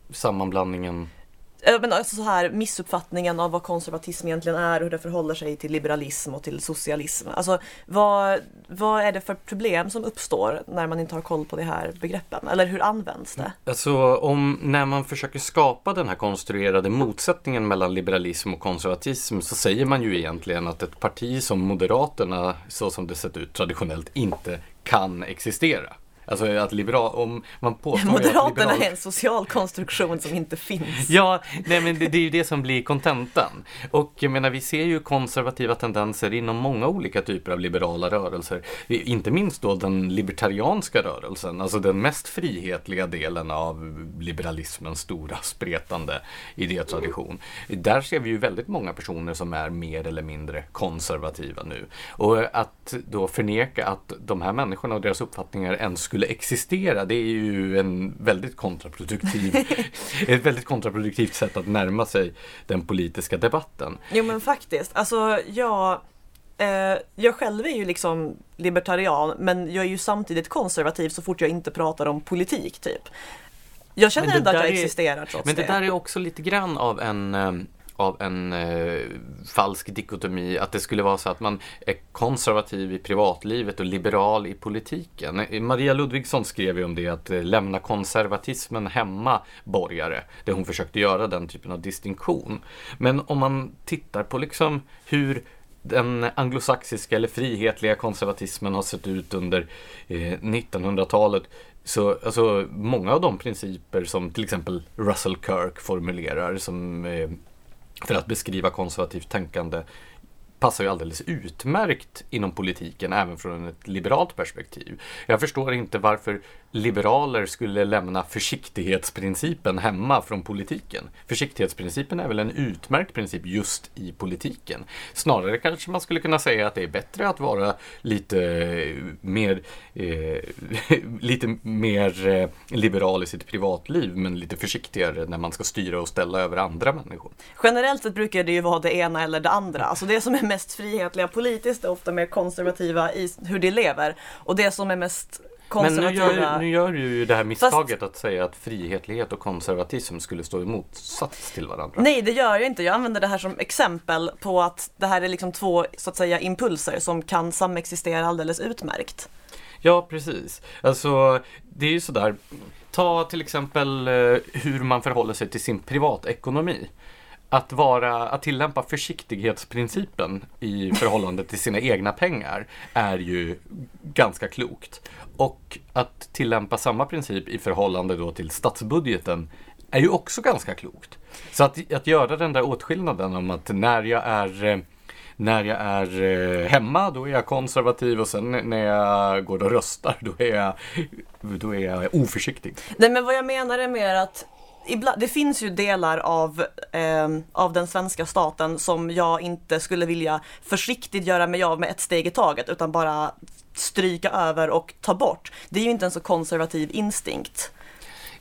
Sammanblandningen Eh, men alltså så här, missuppfattningen av vad konservatism egentligen är och hur det förhåller sig till liberalism och till socialism. Alltså, vad, vad är det för problem som uppstår när man inte har koll på de här begreppen? Eller hur används det? Alltså, om, när man försöker skapa den här konstruerade motsättningen mellan liberalism och konservatism så säger man ju egentligen att ett parti som Moderaterna, så som det sett ut traditionellt, inte kan existera. Alltså att liberal, om man påstår Moderaterna att liberal... är en social konstruktion som inte finns. Ja, nej men det, det är ju det som blir kontentan. Och jag menar, vi ser ju konservativa tendenser inom många olika typer av liberala rörelser. Inte minst då den libertarianska rörelsen, alltså den mest frihetliga delen av liberalismens stora spretande idétradition. Där ser vi ju väldigt många personer som är mer eller mindre konservativa nu. Och att då förneka att de här människorna och deras uppfattningar ens skulle skulle existera, det är ju en väldigt kontraproduktiv, ett väldigt kontraproduktivt sätt att närma sig den politiska debatten. Jo men faktiskt, alltså jag eh, jag själv är ju liksom libertarian men jag är ju samtidigt konservativ så fort jag inte pratar om politik typ. Jag känner det ändå att jag existerar trots Men det det. där är också lite grann av en eh, av en eh, falsk dikotomi, att det skulle vara så att man är konservativ i privatlivet och liberal i politiken. Maria Ludvigsson skrev ju om det, att eh, lämna konservatismen hemma borgare, där hon försökte göra den typen av distinktion. Men om man tittar på liksom hur den anglosaxiska eller frihetliga konservatismen har sett ut under eh, 1900-talet. Så alltså, många av de principer som till exempel Russell Kirk formulerar som, eh, för att beskriva konservativt tänkande passar ju alldeles utmärkt inom politiken även från ett liberalt perspektiv. Jag förstår inte varför liberaler skulle lämna försiktighetsprincipen hemma från politiken. Försiktighetsprincipen är väl en utmärkt princip just i politiken. Snarare kanske man skulle kunna säga att det är bättre att vara lite eh, mer, eh, lite mer eh, liberal i sitt privatliv men lite försiktigare när man ska styra och ställa över andra människor. Generellt sett brukar det ju vara det ena eller det andra. Alltså det som är mest frihetliga politiskt är ofta mer konservativa i hur de lever. Och det som är mest Men nu konservativa... gör, nu gör du ju det här misstaget att säga att frihetlighet och konservatism skulle stå i motsats till varandra. Nej, det gör jag inte. Jag använder det här som exempel på att det här är liksom två, så att säga, impulser som kan samexistera alldeles utmärkt. Ja, precis. Alltså, det är ju sådär. Ta till exempel eh, hur man förhåller sig till sin privatekonomi. Att, vara, att tillämpa försiktighetsprincipen i förhållande till sina egna pengar är ju ganska klokt. Och att tillämpa samma princip i förhållande då till statsbudgeten är ju också ganska klokt. Så att, att göra den där åtskillnaden om att när jag är när jag är eh, hemma då är jag konservativ och sen när jag går och röstar då är jag, då är jag oförsiktig. Nej, men vad jag menar är mer att ibland, det finns ju delar av, eh, av den svenska staten som jag inte skulle vilja försiktigt göra mig av med ett steg i taget utan bara stryka över och ta bort. Det är ju inte en så konservativ instinkt.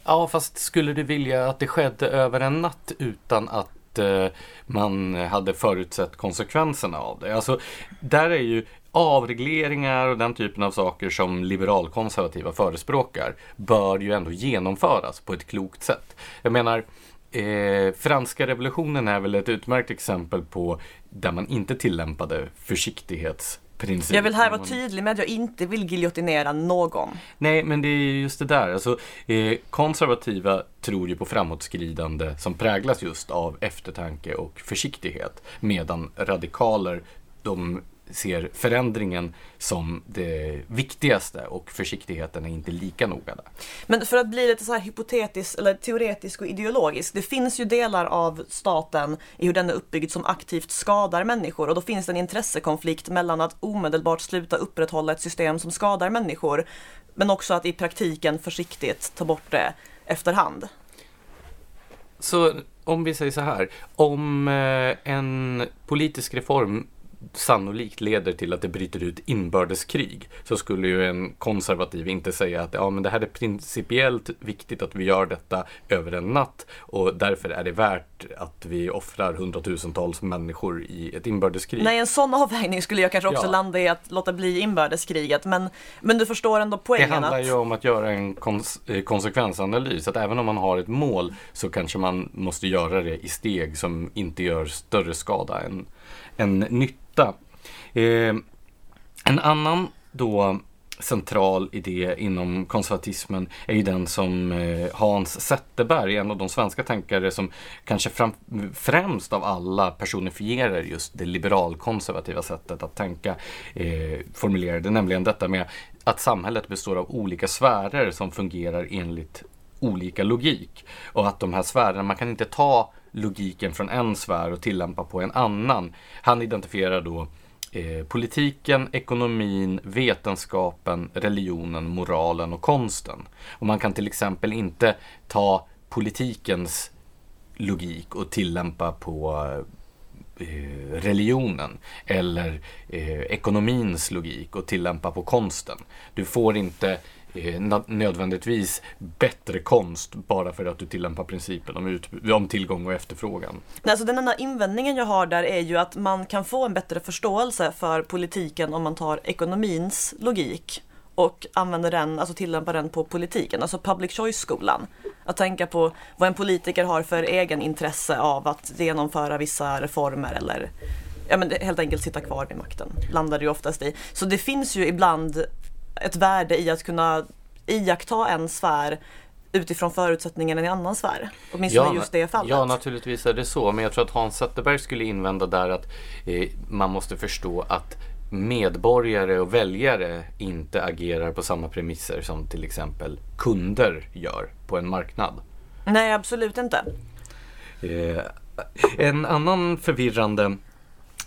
Ja, fast skulle du vilja att det skedde över en natt utan att eh, man hade förutsett konsekvenserna av det? Alltså, där är ju avregleringar och den typen av saker som liberalkonservativa förespråkar bör ju ändå genomföras på ett klokt sätt. Jag menar, eh, franska revolutionen är väl ett utmärkt exempel på där man inte tillämpade försiktighetsprincipen. Jag vill här vara tydlig med att jag inte vill giljotinera någon. Nej, men det är just det där. Alltså, eh, konservativa tror ju på framåtskridande som präglas just av eftertanke och försiktighet. Medan radikaler, de ser förändringen som det viktigaste och försiktigheten är inte lika noga där. Men för att bli lite så här hypotetisk eller teoretisk och ideologisk. Det finns ju delar av staten i hur den är uppbyggd som aktivt skadar människor och då finns det en intressekonflikt mellan att omedelbart sluta upprätthålla ett system som skadar människor men också att i praktiken försiktigt ta bort det efterhand. Så om vi säger så här, om eh, en politisk reform sannolikt leder till att det bryter ut inbördeskrig så skulle ju en konservativ inte säga att ja, men det här är principiellt viktigt att vi gör detta över en natt och därför är det värt att vi offrar hundratusentals människor i ett inbördeskrig. Nej, en sån avvägning skulle jag kanske också Ja. landa i att låta bli inbördeskriget men, men du förstår ändå Det poängen handlar att ju om att göra en kons- eh, konsekvensanalys. Att även om man har ett mål så kanske man måste göra det i steg som inte gör större skada än, än nytta. Eh, en annan då central idé inom konservatismen är ju den som eh, Hans Zetterberg, en av de svenska tänkare som kanske fram, främst av alla personifierar just det liberalkonservativa sättet att tänka, eh, formulerade, nämligen detta med att samhället består av olika sfärer som fungerar enligt olika logik. Och att de här sfärerna, man kan inte ta logiken från en sfär och tillämpa på en annan. Han identifierar då eh, politiken, ekonomin, vetenskapen, religionen, moralen och konsten. Och man kan till exempel inte ta politikens logik och tillämpa på eh, religionen eller eh, ekonomins logik och tillämpa på konsten. Du får inte Eh, nödvändigtvis bättre konst bara för att du tillämpar principen om, ut, om tillgång och efterfrågan. Nej, alltså den enda invändningen jag har där är ju att man kan få en bättre förståelse för politiken om man tar ekonomins logik och använder den, alltså tillämpar den på politiken, alltså public choice-skolan. Att tänka på vad en politiker har för egen intresse av att genomföra vissa reformer eller ja, men helt enkelt sitta kvar vid makten. Landar det ju oftast i. Så det finns ju ibland ett värde i att kunna iaktta en sfär utifrån förutsättningarna i en annan sfär. Åtminstone ja, just det fallet. Ja, naturligtvis är det så. Men jag tror att Hans Zetterberg skulle invända där att eh, man måste förstå att medborgare och väljare inte agerar på samma premisser som till exempel kunder gör på en marknad. Nej, absolut inte. Eh, en annan förvirrande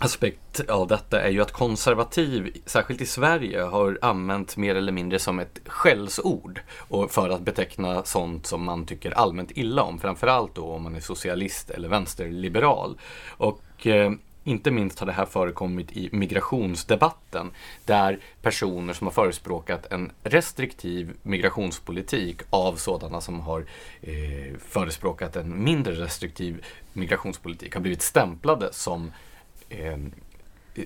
aspekt av detta är ju att konservativ, särskilt i Sverige, har använts mer eller mindre som ett skällsord för att beteckna sånt som man tycker allmänt illa om, framförallt då om man är socialist eller vänsterliberal. Och eh, inte minst har det här förekommit i migrationsdebatten där personer som har förespråkat en restriktiv migrationspolitik av sådana som har eh, förespråkat en mindre restriktiv migrationspolitik har blivit stämplade som eh,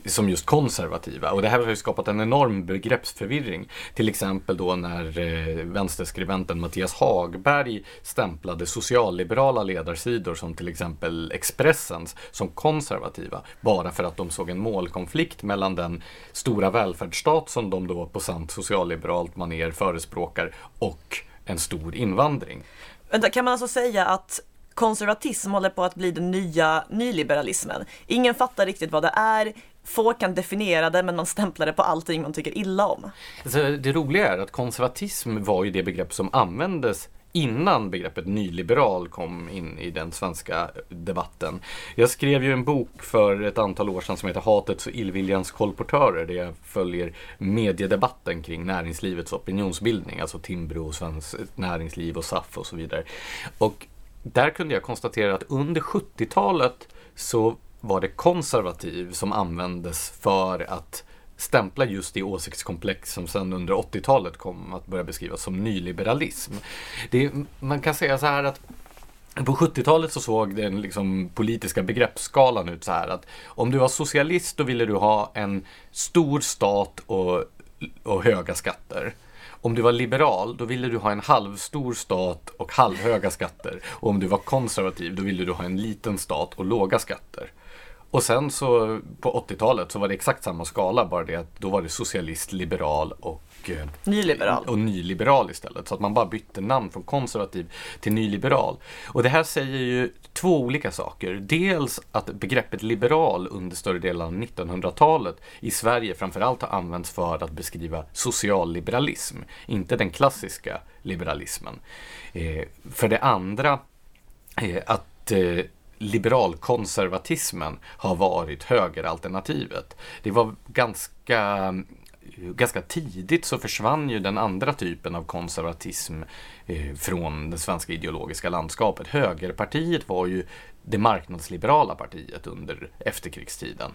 som just konservativa. Och det här har ju skapat en enorm begreppsförvirring. Till exempel då när eh, vänsterskribenten Mattias Hagberg stämplade socialliberala ledarsidor som till exempel Expressens som konservativa. Bara för att de såg en målkonflikt mellan den stora välfärdsstat som de då på sant socialliberalt maner förespråkar och en stor invandring. Vänta, kan man alltså säga att konservatism håller på att bli den nya nyliberalismen. Ingen fattar riktigt vad det är, få kan definiera det men man stämplar det på allting man tycker illa om. Alltså, det roliga är att konservatism var ju det begrepp som användes innan begreppet nyliberal kom in i den svenska debatten. Jag skrev ju en bok för ett antal år sedan som heter Hatets och illviljans kolportörer där jag följer mediedebatten kring näringslivets opinionsbildning, alltså Timbro, Svenskt Näringsliv och SAF och så vidare. Och där kunde jag konstatera att under 70-talet så var det konservativ som användes för att stämpla just det åsiktskomplex som sen under 80-talet kom att börja beskrivas som nyliberalism. Det, man kan säga så här att på 70-talet så såg den liksom politiska begreppsskalan ut så här att om du var socialist då ville du ha en stor stat och, och höga skatter. Om du var liberal, då ville du ha en halvstor stat och halvhöga skatter. Och om du var konservativ, då ville du ha en liten stat och låga skatter. Och sen så på 80-talet så var det exakt samma skala, bara det att då var det socialist, liberal och eh, nyliberal. och nyliberal istället. Så att man bara bytte namn från konservativ till nyliberal. Och det här säger ju två olika saker. Dels att begreppet liberal under större delen av 1900-talet i Sverige framförallt har använts för att beskriva socialliberalism, inte den klassiska liberalismen. Eh, för det andra eh, att eh, liberalkonservatismen har varit högeralternativet. Det var ganska ganska tidigt så försvann ju den andra typen av konservatism eh, från det svenska ideologiska landskapet. Högerpartiet var ju det marknadsliberala partiet under efterkrigstiden.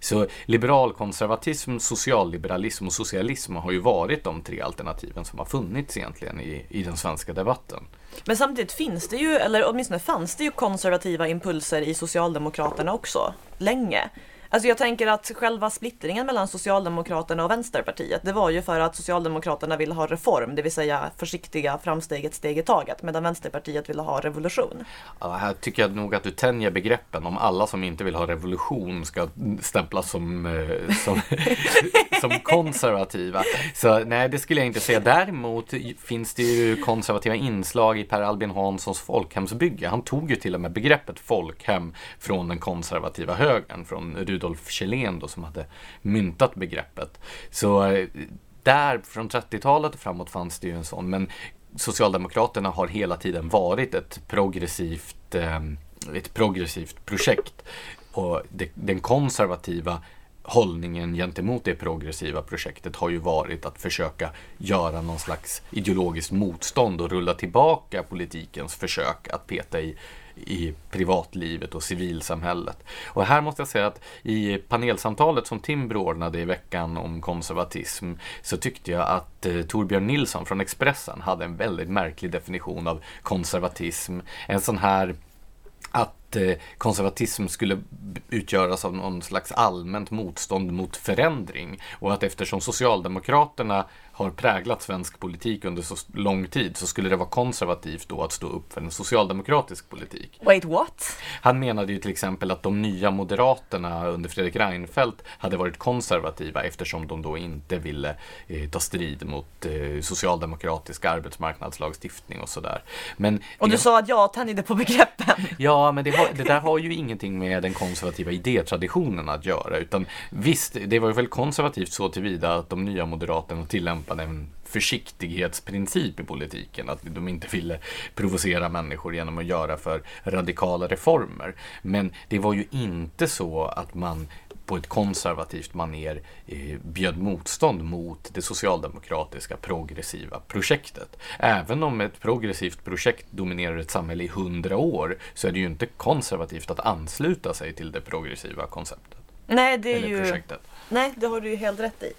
Så liberalkonservatism, socialliberalism och socialism har ju varit de tre alternativen som har funnits egentligen i, i den svenska debatten. Men samtidigt finns det ju, eller åtminstone fanns det ju konservativa impulser i Socialdemokraterna också, länge. Alltså jag tänker att själva splittringen mellan Socialdemokraterna och Vänsterpartiet, det var ju för att Socialdemokraterna ville ha reform, det vill säga försiktiga framsteg ett steg i taget, medan Vänsterpartiet ville ha revolution. Ja, här tycker jag nog att du tänjer begreppen. Om alla som inte vill ha revolution ska stämplas som, eh, som, som konservativa. Så nej, det skulle jag inte säga. Däremot finns det ju konservativa inslag i Per Albin Hanssons folkhemsbygge. Han tog ju till och med begreppet folkhem från den konservativa högern, från Rudolf Kjellén då, som hade myntat begreppet. Så eh, där från 30-talet och framåt fanns det ju en sån, men Socialdemokraterna har hela tiden varit ett progressivt, eh, ett progressivt projekt. Och den konservativa hållningen gentemot det progressiva projektet har ju varit att försöka göra någon slags ideologiskt motstånd och rulla tillbaka politikens försök att peta i i privatlivet och civilsamhället. Och här måste jag säga att i panelsamtalet som Timbro ordnade i veckan om konservatism så tyckte jag att eh, Torbjörn Nilsson från Expressen hade en väldigt märklig definition av konservatism. En sån här att eh, konservatism skulle utgöras av någon slags allmänt motstånd mot förändring och att eftersom Socialdemokraterna har präglat svensk politik under så lång tid så skulle det vara konservativt då att stå upp för en socialdemokratisk politik. Wait what? Han menade ju till exempel att de nya moderaterna under Fredrik Reinfeldt hade varit konservativa eftersom de då inte ville eh, ta strid mot eh, socialdemokratisk arbetsmarknadslagstiftning och sådär. Men och du det, sa att jag tänjde på begreppen. Ja, men det, har, det där har ju ingenting med den konservativa idétraditionen att göra utan visst, det var väl konservativt så tillvida att de nya moderaterna tillämpade tillämpade en försiktighetsprincip i politiken. Att de inte ville provocera människor genom att göra för radikala reformer. Men det var ju inte så att man på ett konservativt maner eh, bjöd motstånd mot det socialdemokratiska progressiva projektet. Även om ett progressivt projekt dominerar ett samhälle i hundra år så är det ju inte konservativt att ansluta sig till det progressiva konceptet. Nej, det är eller ju... projektet. Nej, det har du ju helt rätt i.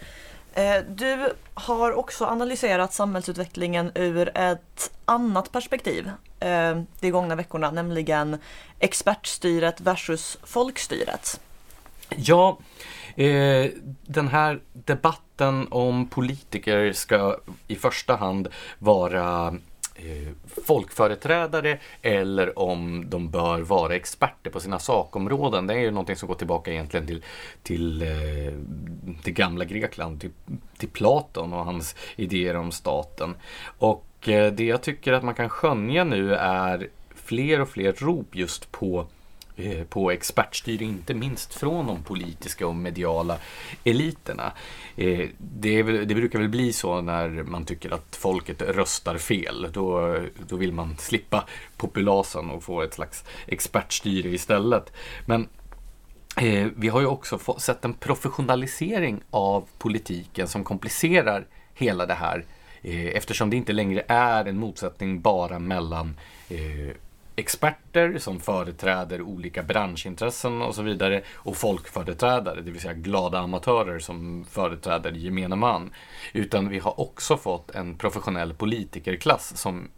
Eh, du har också analyserat samhällsutvecklingen ur ett annat perspektiv eh, de gångna veckorna, nämligen expertstyret versus folkstyret. Ja, eh, den här debatten om politiker ska i första hand vara Eh, folkföreträdare eller om de bör vara experter på sina sakområden. Det är ju någonting som går tillbaka egentligen till, till, eh, till gamla Grekland, till, till Platon och hans idéer om staten. Och eh, det jag tycker att man kan skönja nu är fler och fler rop just på Eh, Eh, på expertstyre, inte minst från de politiska och mediala eliterna. Eh, det, det, det, brukar väl bli så när man tycker att folket röstar fel. Då, då vill man slippa populasen och få ett slags expertstyre istället. Men eh, vi har ju också fått, sett en professionalisering av politiken som komplicerar hela det här eh, eftersom det inte längre är en motsättning bara mellan experter som företräder olika branschintressen och så vidare och folkföreträdare, det vill säga glada amatörer som företräder gemene man. Utan vi har också fått en professionell politikerklass som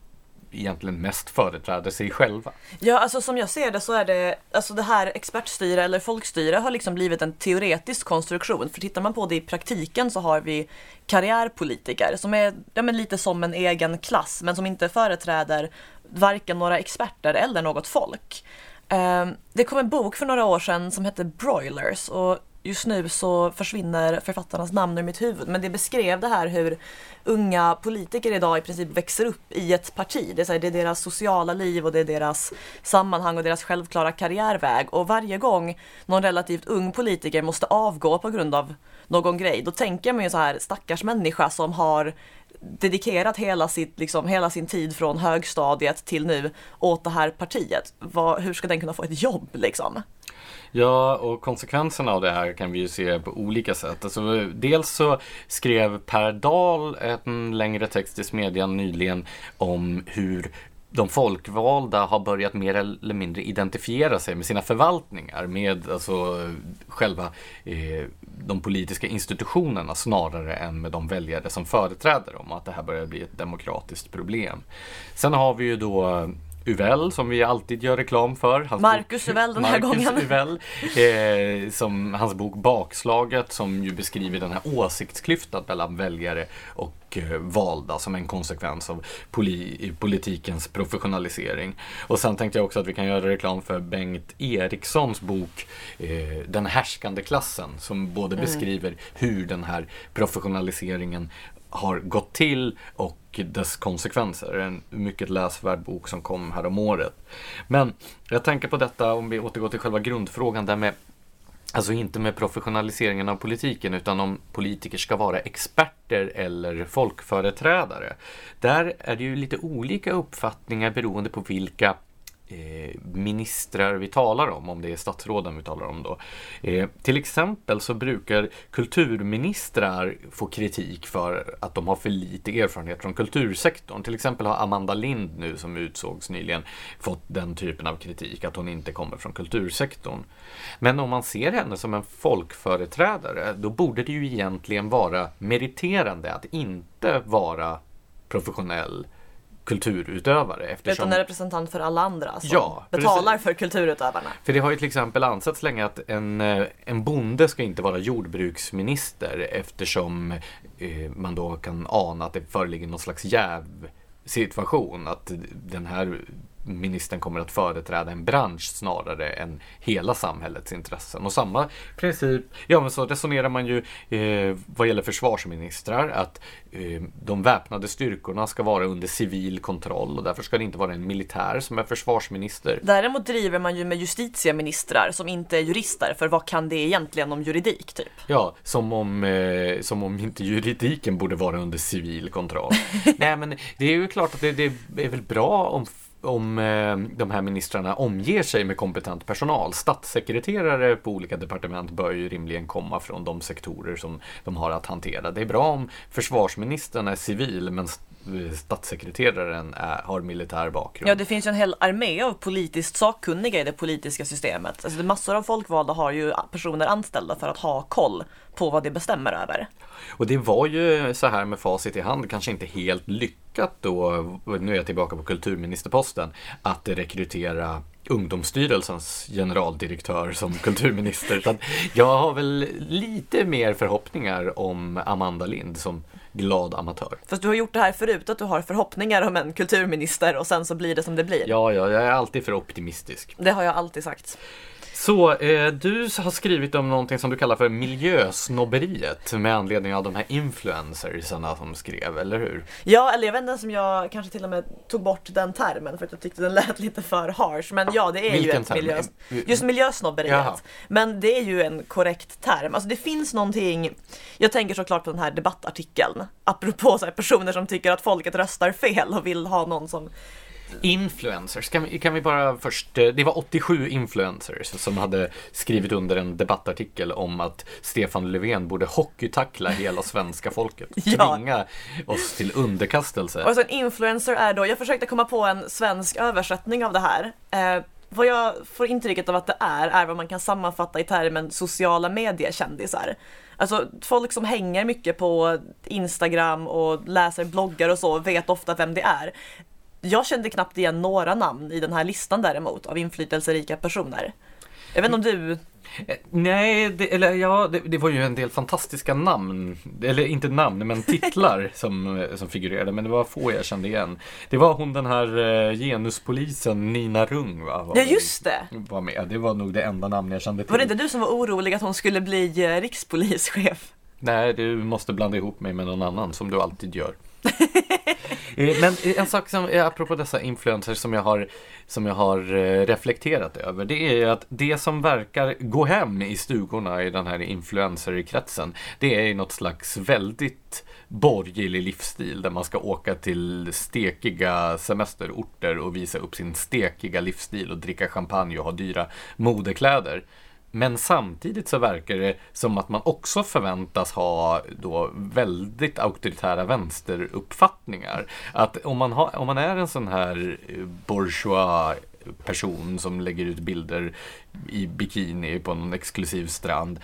egentligen mest företräder sig själva. Ja, alltså som jag ser det så är det, alltså det här expertstyre eller folkstyre har liksom blivit en teoretisk konstruktion. För tittar man på det i praktiken så har vi karriärpolitiker som är ja, men lite som en egen klass men som inte företräder varken några experter eller något folk. Ehm, det kom en bok för några år sedan som hette Broilers och just nu så försvinner författarnas namn ur mitt huvud men det beskrev det här hur unga politiker idag i princip växer upp i ett parti. Det är, det är deras sociala liv och det är deras sammanhang och deras självklara karriärväg och varje gång någon relativt ung politiker måste avgå på grund av någon grej då tänker man ju så här stackars människa som har dedikerat hela, sitt, liksom, hela sin tid från högstadiet till nu åt det här partiet. Vad, hur ska den kunna få ett jobb liksom? Ja, och konsekvenserna av det här kan vi ju se på olika sätt. Alltså, dels så skrev Per Dahl en längre text i Smedjan nyligen om hur de folkvalda har börjat mer eller mindre identifiera sig med sina förvaltningar, med alltså själva eh, de politiska institutionerna snarare än med de väljare som företräder dem, att det här börjar bli ett demokratiskt problem. Sen har vi ju då Uvell som vi alltid gör reklam för. Hans Marcus Uvell den här Marcus gången. Uvell, eh, som hans bok Bakslaget som ju beskriver den här åsiktsklyftan mellan väljare och eh, valda som en konsekvens av poli politikens professionalisering. Och sen tänkte jag också att vi kan göra reklam för Bengt Erikssons bok eh, Den härskande klassen som både mm. beskriver hur den här professionaliseringen har gått till och och dess konsekvenser. En mycket läsvärd bok som kom här om året. Men jag tänker på detta, om vi återgår till själva grundfrågan, där med Alltså inte med professionaliseringen av politiken utan om politiker ska vara experter eller folkföreträdare. Där är det ju lite olika uppfattningar beroende på vilka eh, ministrar vi talar om, om det är statsråden vi talar om då. Eh, till exempel så brukar kulturministrar få kritik för att de har för lite erfarenhet från kultursektorn. Till exempel har Amanda Lind nu som utsågs nyligen fått den typen av kritik, att hon inte kommer från kultursektorn. Men om man ser henne som en folkföreträdare, då borde det ju egentligen vara meriterande att inte vara professionell kulturutövare. Eftersom... Utan en representant för alla andra som ja, betalar precis. för kulturutövarna. För det har ju till exempel ansetts länge att en, eh, en bonde ska inte vara jordbruksminister eftersom eh, man då kan ana att det föreligger någon slags jäv situation. Att den här ministern kommer att företräda en bransch snarare än hela samhällets intressen. Och samma princip, ja men så resonerar man ju eh, vad gäller försvarsministrar att eh, de väpnade styrkorna ska vara under civil kontroll och därför ska det inte vara en militär som är försvarsminister. Däremot driver man ju med justitieministrar som inte är jurister för vad kan det egentligen om juridik typ? Ja, som om, eh, som om inte juridiken borde vara under civil kontroll. Nej men det är ju klart att det, det är väl bra om om eh, de här ministrarna omger sig med kompetent personal. Statssekreterare på olika departement bör ju rimligen komma från de sektorer som de har att hantera. Det är bra om försvarsministern är civil men eh, statssekreteraren är, har militär bakgrund. Ja, det finns ju en hel armé av politiskt sakkunniga i det politiska systemet. Alltså, massor av folkvalda har ju personer anställda för att ha koll på vad de bestämmer över. Och det var ju så här med facit i hand, kanske inte helt lyckat då, nu är jag tillbaka på kulturministerposten, att rekrytera Ungdomsstyrelsens generaldirektör som kulturminister. Så jag har väl lite mer förhoppningar om Amanda Lind som glad amatör. Fast du har gjort det här förut, att du har förhoppningar om en kulturminister och sen så blir det som det blir. Ja, ja, jag är alltid för optimistisk. Det har jag alltid sagt. Så eh, du har skrivit om någonting som du kallar för miljösnobberiet med anledning av de här influencersarna som skrev, eller hur? Ja, eller jag vet inte ens om jag kanske till och med tog bort den termen för att jag tyckte den lät lite för harsh. Men ja, det är Vilken ju ett miljö... Just miljösnobberiet. Jaha. Men det är ju en korrekt term. Alltså det finns någonting, jag tänker såklart på den här debattartikeln, apropå så personer som tycker att folket röstar fel och vill ha någon som Influencers, kan vi, kan vi bara först, eh, det var 87 influencers som hade skrivit under en debattartikel om att Stefan Löfven borde hockeytackla hela svenska folket. Tvinga ja. oss till underkastelse. Och alltså en influencer är då, jag försökte komma på en svensk översättning av det här. Eh, vad jag får intrycket av att det är, är vad man kan sammanfatta i termen sociala mediekändisar. Alltså folk som hänger mycket på Instagram och läser bloggar och så vet ofta vem det är. Jag kände knappt igen några namn i den här listan däremot av inflytelserika personer. Jag vet inte om du eh, Nej, det, eller ja, det, det, var ju en del fantastiska namn, eller inte namn, men titlar som, eh, som figurerade, men det var få jag kände igen. Det var hon den här uh, genuspolisen Nina Rung, va? Var, ja, just det! Var med. Det var nog det enda namn jag kände till. Var det inte du som var orolig att hon skulle bli rikspolischef? Nej, du måste blanda ihop mig med någon annan, som du alltid gör. Eh, men en sak som, eh, apropå dessa influencers som jag har, som jag har eh, reflekterat över, det är att det som verkar gå hem i stugorna i den här influencerkretsen, det är något slags väldigt borgerlig livsstil där man ska åka till stekiga semesterorter och visa upp sin stekiga livsstil och dricka champagne och ha dyra modekläder. Men samtidigt så verkar det som att man också förväntas ha då väldigt auktoritära vänsteruppfattningar. Att om man, ha, om man är en sån här eh, bourgeois person som lägger ut bilder i bikini på någon exklusiv strand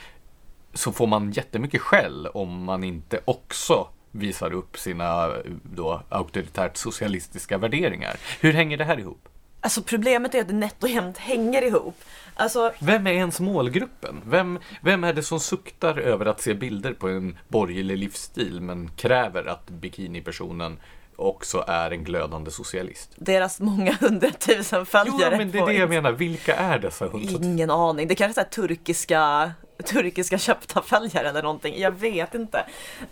så får man jättemycket skäll om man inte också visar upp sina eh, då auktoritärt socialistiska värderingar. Hur hänger det här ihop? Alltså problemet är att det nätt och jämnt hänger ihop. Alltså... Vem är ens målgruppen? Vem, vem är det som suktar över att se bilder på en borgerlig livsstil men kräver att bikinipersonen också är en glödande socialist? Deras många hundratusen följare. Jo, men det är det jag menar. Vilka är dessa hundratusen? Ingen aning. Det kanske är turkiska turkiska köpta följare eller någonting. Jag vet inte.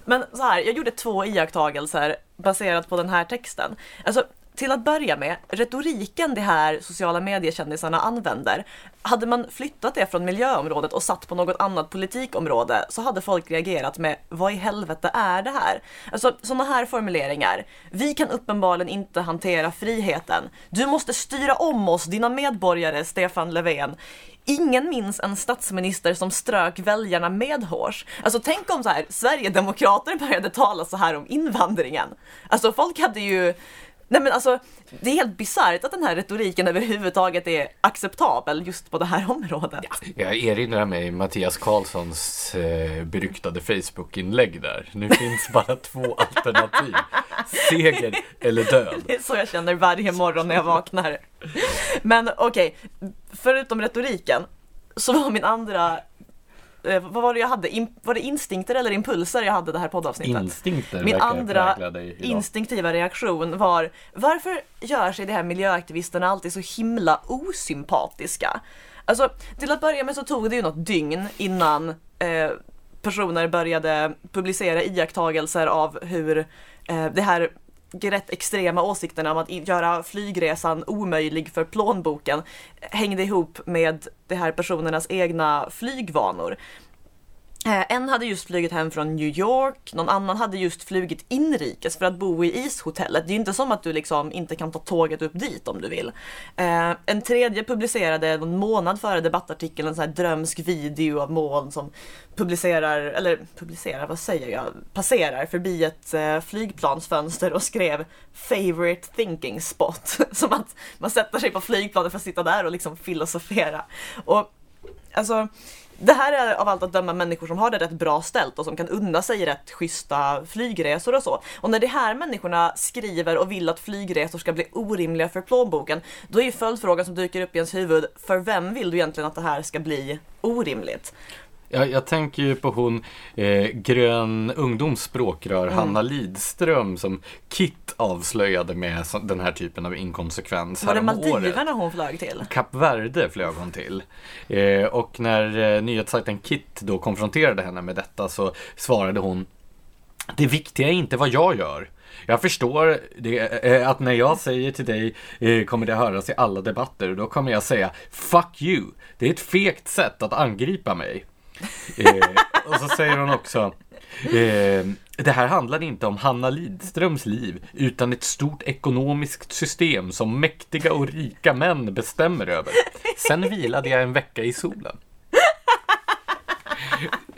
Men så här, jag gjorde två iakttagelser baserat på den här texten. Alltså, till att börja med, retoriken de här sociala mediekändisarna använder, hade man flyttat det från miljöområdet och satt på något annat politikområde så hade folk reagerat med vad i helvete är det här? Alltså sådana här formuleringar. Vi kan uppenbarligen inte hantera friheten. Du måste styra om oss, dina medborgare, Stefan Löfven. Ingen minns en statsminister som strök väljarna medhårs. Alltså tänk om så här, Sverigedemokrater började tala så här om invandringen. Alltså folk hade ju Nej men alltså, det är helt bisarrt att den här retoriken överhuvudtaget är acceptabel just på det här området. Ja, jag erinrar mig Mattias Karlssons eh, beryktade Facebook-inlägg där. Nu finns bara två alternativ. Seger eller död. Det är så jag känner varje morgon när jag vaknar. Men okej, okay, förutom retoriken så var min andra eh, vad var det jag hade? In, var det instinkter eller impulser jag hade det här poddavsnittet? Instinkter Min andra instinktiva reaktion var varför gör sig de här miljöaktivisterna alltid så himla osympatiska? Alltså, till att börja med så tog det ju något dygn innan eh, personer började publicera iakttagelser av hur eh, det här rätt extrema åsikterna om att göra flygresan omöjlig för plånboken hängde ihop med de här personernas egna flygvanor. Eh, en hade just flugit hem från New York, någon annan hade just flugit inrikes för att bo i ishotellet. Det är ju inte som att du liksom inte kan ta tåget upp dit om du vill. Eh, en tredje publicerade någon månad före debattartikeln en sån här drömsk video av moln som publicerar, eller publicerar, vad säger jag, passerar förbi ett eh, flygplansfönster och skrev favorite thinking spot. Som att man sätter sig på flygplanet för att sitta där och liksom filosofera. Och alltså det här är av allt att döma människor som har det rätt bra ställt och som kan unna sig rätt schyssta flygresor och så. Och när de här människorna skriver och vill att flygresor ska bli orimliga för plånboken, då är ju följdfrågan som dyker upp i ens huvud, för vem vill du egentligen att det här ska bli orimligt? Jag, jag tänker ju på hon eh, Grön ungdoms språkrör mm. Hanna Lidström som Kit avslöjade med den här typen av inkonsekvens. Var det Maldiverna hon flög till? Kap Verde flög hon till. Eh, och när eh, nyhetssajten Kit då konfronterade henne med detta så svarade hon Det viktiga är inte vad jag gör. Jag förstår det, eh, att när jag säger till dig eh, kommer det höras i alla debatter. Då kommer jag säga Fuck you. Det är ett fegt sätt att angripa mig. Eh, och så säger hon också eh, det här handlar inte om Hanna Lidströms liv utan ett stort ekonomiskt system som mäktiga och rika män bestämmer över. Sen vilade jag en vecka i solen.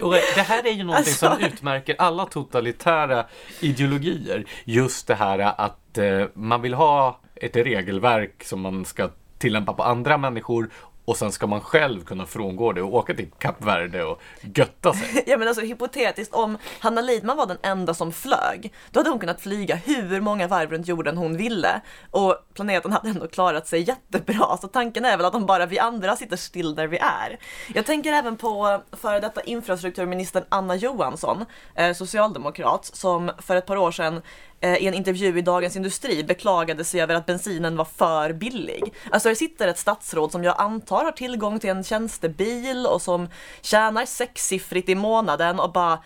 Och det här är ju någonting alltså... som utmärker alla totalitära ideologier. Just det här att eh, man vill ha ett regelverk som man ska tillämpa på andra människor och sen ska man själv kunna frångå det och åka till Kap Verde och götta sig. ja men alltså hypotetiskt om Hanna Lidman var den enda som flög, då hade hon kunnat flyga hur många varv runt jorden hon ville och planeten hade ändå klarat sig jättebra. Så tanken är väl att om bara vi andra sitter still där vi är. Jag tänker även på före detta infrastrukturministern Anna Johansson, eh, socialdemokrat, som för ett par år sedan Eh, i en intervju i Dagens Industri beklagade sig över att bensinen var för billig. Alltså det sitter ett statsråd som jag antar har tillgång till en tjänstebil och som tjänar sexsiffrigt i månaden och bara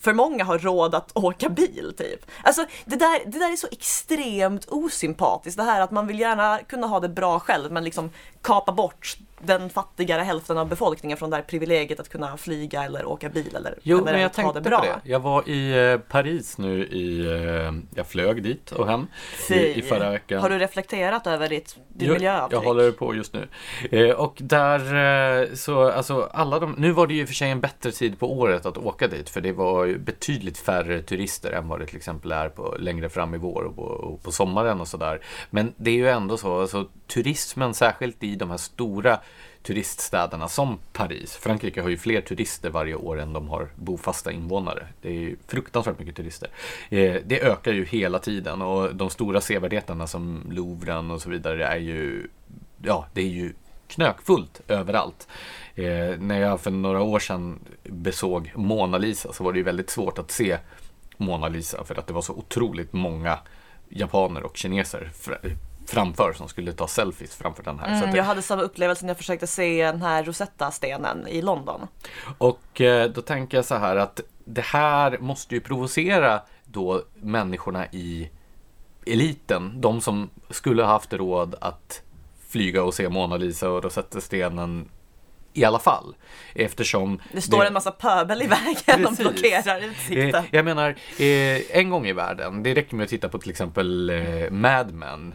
för många har råd att åka bil typ. Alltså det där, det där är så extremt osympatiskt. Det här att man vill gärna kunna ha det bra själv men liksom kapa bort den fattigare hälften av befolkningen från det här privilegiet att kunna flyga eller åka bil eller Jo, men jag tänkte det bra. på det. Jag var i eh, Paris nu i, eh, jag flög dit och hem i, i, förra veckan. Har du reflekterat över ditt, ditt miljöavtryck? Jag håller på just nu. Eh, och där så, alltså alla de, nu var det ju för sig en bättre tid på året att åka dit för det var betydligt färre turister än vad det till exempel är på, längre fram i vår och på, och på sommaren och sådär. Men det är ju ändå så, alltså turismen särskilt i de här stora turiststäderna som Paris. Frankrike har ju fler turister varje år än de har bofasta invånare. Det är ju fruktansvärt mycket turister. Eh, det ökar ju hela tiden och de stora sevärdheterna som Louvren och så vidare är ju, ja, det är ju knökfullt överallt. Eh, när jag för några år sedan besåg Mona Lisa så var det ju väldigt svårt att se Mona Lisa för att det var så otroligt många japaner och kineser framför som skulle ta selfies framför den här. Mm, jag hade samma upplevelse när jag försökte se den här Rosetta-stenen i London. Och eh, då tänker jag så här att det här måste ju provocera då människorna i eliten, de som skulle ha haft råd att flyga och se Mona Lisa och Rosetta-stenen i alla fall. Eftersom Det står en massa pöbel i vägen och blockerar utsikten. Eh, Jag menar, eh, en gång i världen, det räcker med att titta på till exempel eh, Mad Men,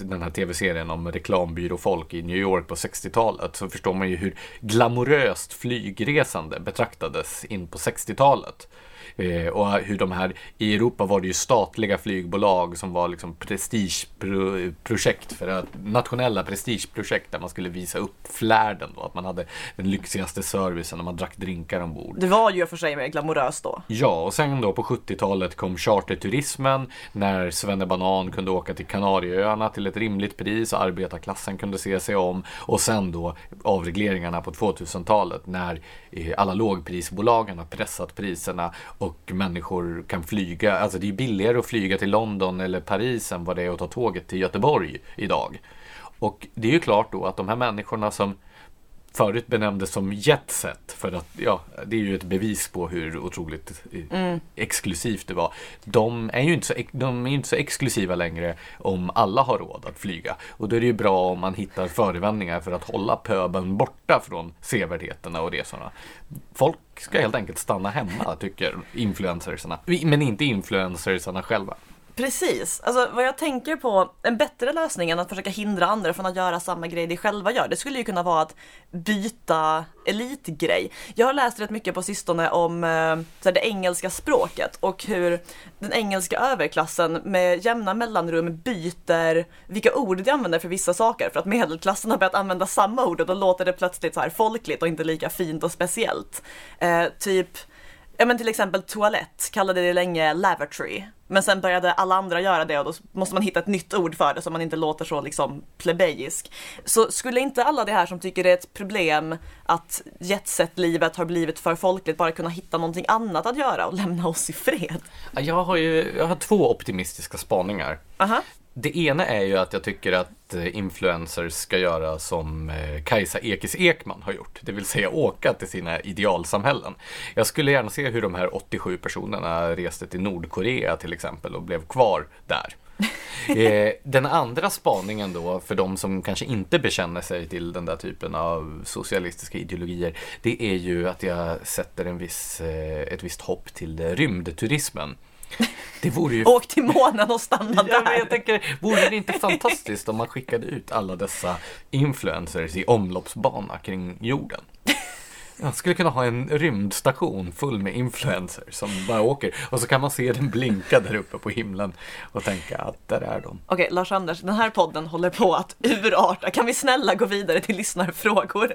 den här tv-serien om reklambyråfolk i New York på 60-talet, så förstår man ju hur glamoröst flygresande betraktades in på 60-talet. Eh, och hur de här, i Europa var det ju statliga flygbolag som var liksom prestigeprojekt för att, nationella prestigeprojekt där man skulle visa upp flärden då, att man hade den lyxigaste servicen när man drack drinkar ombord. Det var ju för sig mer glamoröst då. Ja, och sen då på 70-talet kom charterturismen när Svennebanan kunde åka till Kanarieöarna till ett rimligt pris och arbetarklassen kunde se sig om. Och sen då avregleringarna på 2000-talet när eh, alla lågprisbolagen har pressat priserna och människor kan flyga. Alltså det är billigare att flyga till London eller Paris än vad det är att ta tåget till Göteborg idag. Och det är ju klart då att de här människorna som förut benämndes som jetset för att ja, det är ju ett bevis på hur otroligt eh, exklusivt det var. De är ju inte så, de är inte så exklusiva längre om alla har råd att flyga. Och då är det ju bra om man hittar förevändningar för att hålla pöbeln borta från sevärdheterna och resorna. Folk ska helt enkelt stanna hemma, tycker influencersarna. Men inte influencersarna själva. Precis, alltså vad jag tänker på, en bättre lösning än att försöka hindra andra från att göra samma grej de själva gör, det skulle ju kunna vara att byta elitgrej. Jag har läst rätt mycket på sistone om eh, så här, det engelska språket och hur den engelska överklassen med jämna mellanrum byter vilka ord de använder för vissa saker för att medelklassen har börjat använda samma ord och då låter det plötsligt så här folkligt och inte lika fint och speciellt. Eh, typ Ja men till exempel toalett kallade det länge lavatory. Men sen började alla andra göra det och då måste man hitta ett nytt ord för det så man inte låter så liksom plebejisk. Så skulle inte alla det här som tycker det är ett problem att jetset-livet har blivit för folkligt bara kunna hitta någonting annat att göra och lämna oss i fred? Ja, Jag har ju jag har två optimistiska spaningar. Aha. Det ena är ju att jag tycker att eh, influencers ska göra som eh, Kajsa Ekis Ekman har gjort, det vill säga åka till sina idealsamhällen. Jag skulle gärna se hur de här 87 personerna reste till Nordkorea till exempel och blev kvar där. Eh, den andra spaningen då, för de som kanske inte bekänner sig till den där typen av socialistiska ideologier, det är ju att jag sätter en viss, ett visst hopp till rymdturismen. Det vore ju Åk till månen och stanna Ja, där. jag tänker, vore det inte fantastiskt om man skickade ut alla dessa influencers i omloppsbana kring jorden? Jag skulle kunna ha en rymdstation full med influencers som bara åker och så kan man se den blinka där uppe på himlen och tänka att där är de. Okej, Lars-Anders, den här podden håller på att urarta. Kan vi snälla gå vidare till lyssnarfrågor?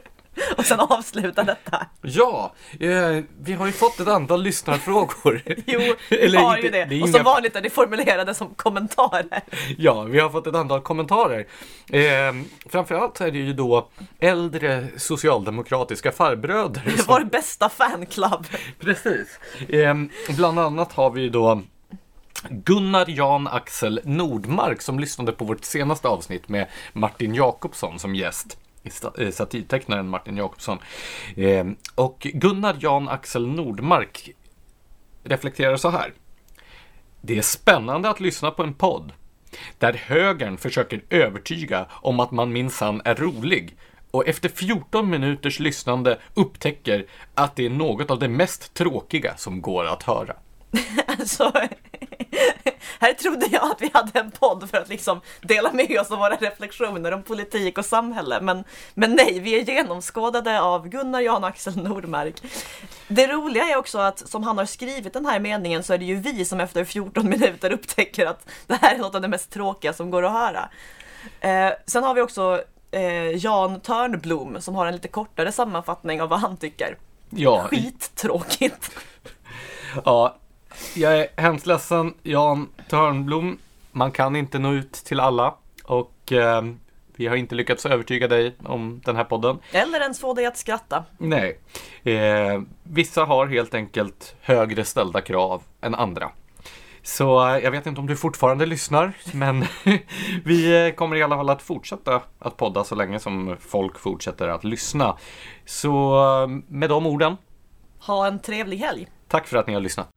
Och sen avsluta detta. Ja, eh, vi har ju fått ett antal lyssnarfrågor. Jo, vi har ju det. det och inga- som vanligt är det formulerade som kommentarer. Ja, vi har fått ett antal kommentarer. Eh, framförallt är det ju då äldre socialdemokratiska farbröder som Vår bästa fanclub. Precis. Eh, bland annat har vi ju då Gunnar Jan Axel Nordmark som lyssnade på vårt senaste avsnitt med Martin Jakobsson som gäst. Eh, satirtecknaren Martin Jakobsson. Eh, och Gunnar Jan Axel Nordmark reflekterar så här. Det är spännande att lyssna på en podd där högern försöker övertyga om att man minsann är rolig och efter 14 minuters lyssnande upptäcker att det är något av det mest tråkiga som går att höra. Alltså, här trodde jag att vi hade en podd för att liksom dela med oss av våra reflektioner om politik och samhälle. Men, men nej, vi är genomskådade av Gunnar Jan Axel Nordmark. Det roliga är också att som han har skrivit den här meningen så är det ju vi som efter 14 minuter upptäcker att det här är något av det mest tråkiga som går att höra. Eh, sen har vi också eh, Jan Törnblom som har en lite kortare sammanfattning av vad han tycker. Ja, Skittråkigt. ja, jag är hemskt ledsen Jan Törnblom. Man kan inte nå ut till alla och eh, vi har inte lyckats övertyga dig om den här podden. Eller ens få dig att skratta. Nej. Eh, vissa har helt enkelt högre ställda krav än andra. Så eh, jag vet inte om du fortfarande lyssnar, men vi eh, kommer i alla fall att fortsätta att podda så länge som folk fortsätter att lyssna. Så eh, med de orden, Ha en trevlig helg. tack för att ni har lyssnat.